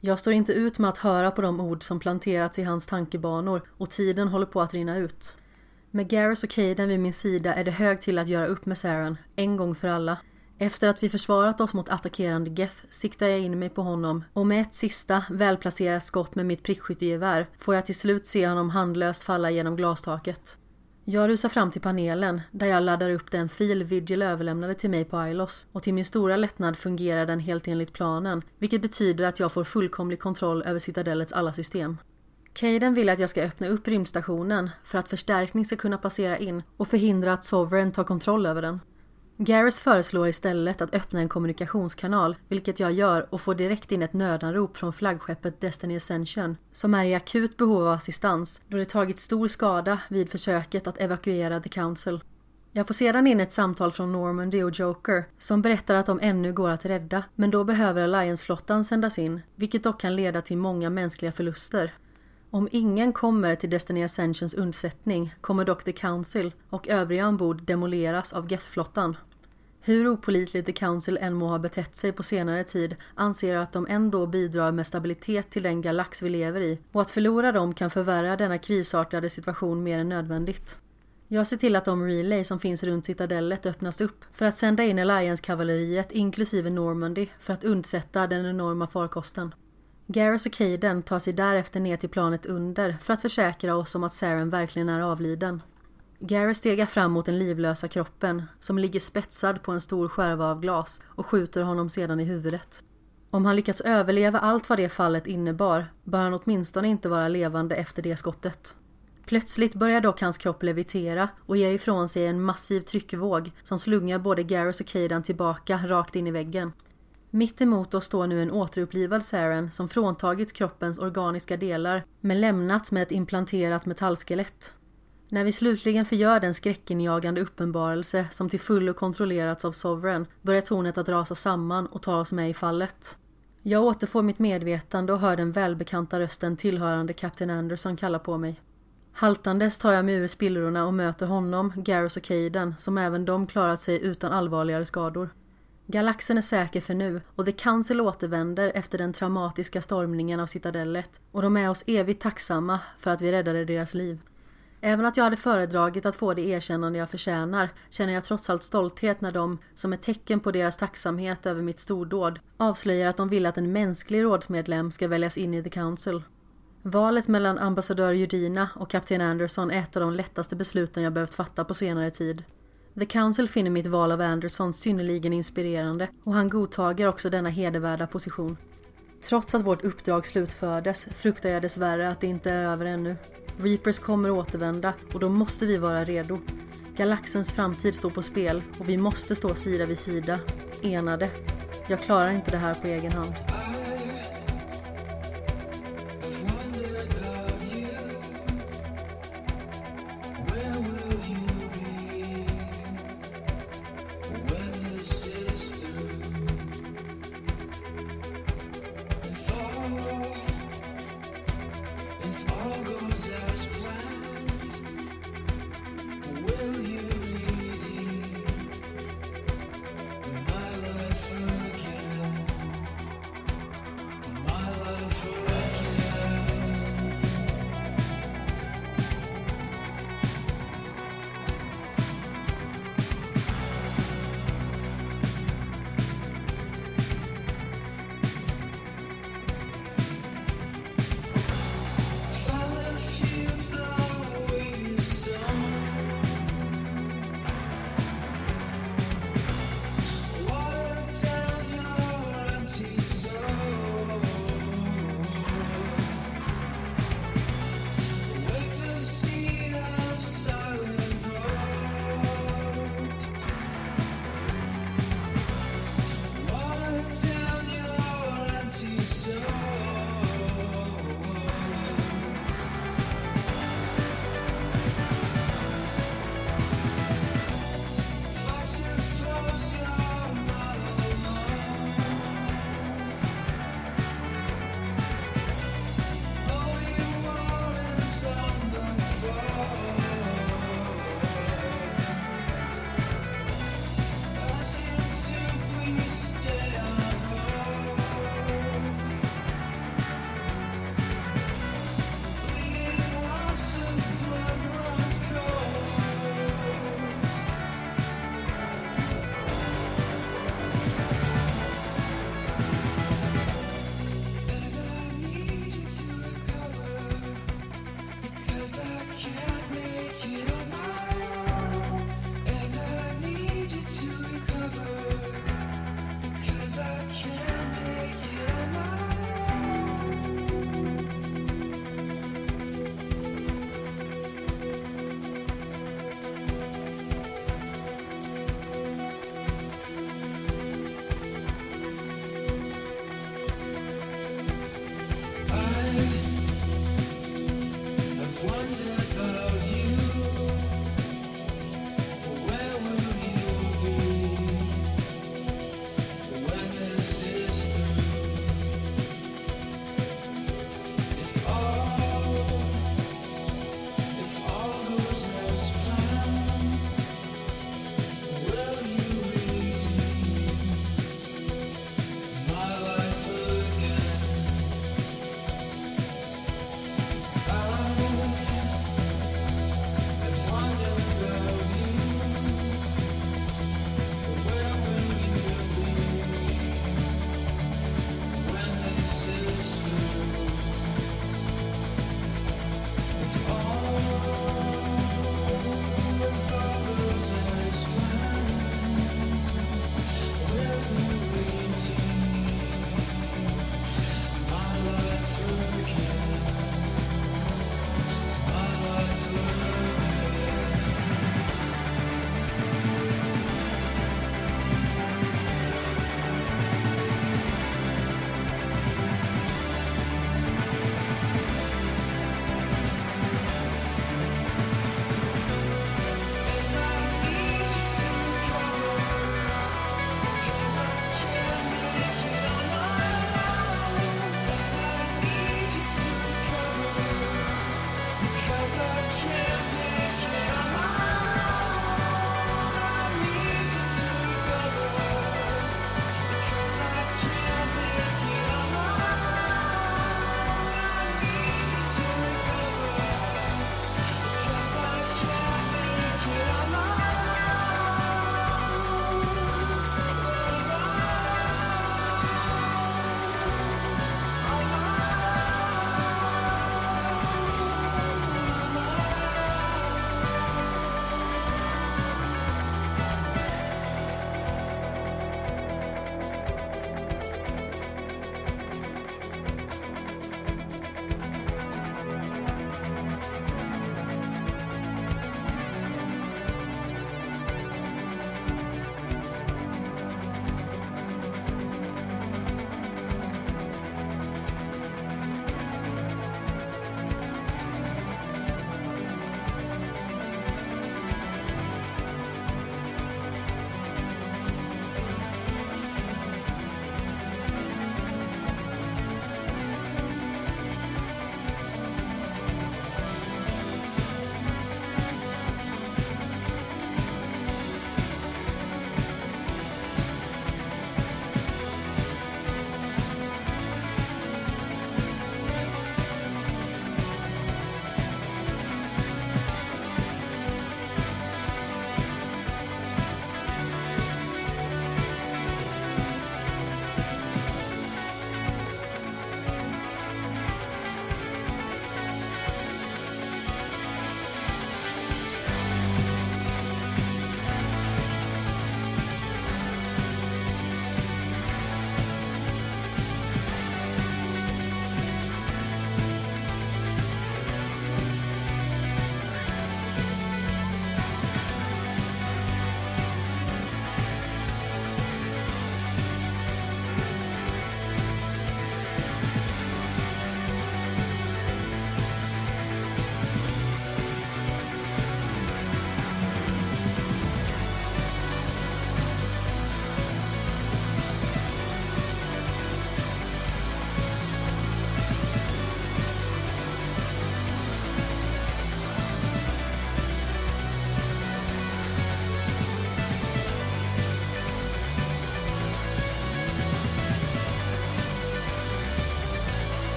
Jag står inte ut med att höra på de ord som planterats i hans tankebanor och tiden håller på att rinna ut. Med Garrus och Caden vid min sida är det hög till att göra upp med Saren, en gång för alla. Efter att vi försvarat oss mot attackerande Geth siktar jag in mig på honom och med ett sista välplacerat skott med mitt prickskyttegevär får jag till slut se honom handlöst falla genom glastaket. Jag rusar fram till panelen där jag laddar upp den fil Vigil överlämnade till mig på Ilos och till min stora lättnad fungerar den helt enligt planen vilket betyder att jag får fullkomlig kontroll över Citadellets alla system. Caden vill att jag ska öppna upp rymdstationen för att förstärkning ska kunna passera in och förhindra att Sovereign tar kontroll över den. Garris föreslår istället att öppna en kommunikationskanal, vilket jag gör och får direkt in ett nödanrop från flaggskeppet Destiny Ascension, som är i akut behov av assistans då det tagit stor skada vid försöket att evakuera The Council. Jag får sedan in ett samtal från Normandy och Joker som berättar att de ännu går att rädda, men då behöver Alliance-flottan sändas in, vilket dock kan leda till många mänskliga förluster. Om ingen kommer till Destiny Ascensions undsättning kommer dock The Council och övriga ombord demoleras av Geth-flottan. Hur opolitligt The Council än må ha betett sig på senare tid anser jag att de ändå bidrar med stabilitet till den galax vi lever i och att förlora dem kan förvärra denna krisartade situation mer än nödvändigt. Jag ser till att de relay som finns runt citadellet öppnas upp för att sända in Alliance-kavalleriet inklusive Normandy för att undsätta den enorma farkosten. Garrus och Caden tar sig därefter ner till planet under för att försäkra oss om att Saren verkligen är avliden. Gareth stegar fram mot den livlösa kroppen som ligger spetsad på en stor skärva av glas och skjuter honom sedan i huvudet. Om han lyckats överleva allt vad det fallet innebar bör han åtminstone inte vara levande efter det skottet. Plötsligt börjar dock hans kropp levitera och ger ifrån sig en massiv tryckvåg som slungar både Gareth och Caden tillbaka rakt in i väggen. Mitt emot oss står nu en återupplivad Saren som fråntagits kroppens organiska delar men lämnats med ett implanterat metallskelett. När vi slutligen förgör den skräckinjagande uppenbarelse som till fullo kontrollerats av Sovereign börjar tornet att rasa samman och ta oss med i fallet. Jag återfår mitt medvetande och hör den välbekanta rösten tillhörande Kapten Anderson kalla på mig. Haltandes tar jag mig ur spillrorna och möter honom, Garrus och Caden som även de klarat sig utan allvarligare skador. Galaxen är säker för nu och The Council återvänder efter den traumatiska stormningen av citadellet och de är oss evigt tacksamma för att vi räddade deras liv. Även att jag hade föredragit att få det erkännande jag förtjänar känner jag trots allt stolthet när de, som ett tecken på deras tacksamhet över mitt stordåd, avslöjar att de vill att en mänsklig rådsmedlem ska väljas in i The Council. Valet mellan ambassadör Judina och kapten Anderson är ett av de lättaste besluten jag behövt fatta på senare tid. The Council finner mitt val av Anderson synnerligen inspirerande och han godtager också denna hedervärda position. Trots att vårt uppdrag slutfördes fruktar jag dessvärre att det inte är över ännu. Reapers kommer återvända och då måste vi vara redo. Galaxens framtid står på spel och vi måste stå sida vid sida, enade. Jag klarar inte det här på egen hand.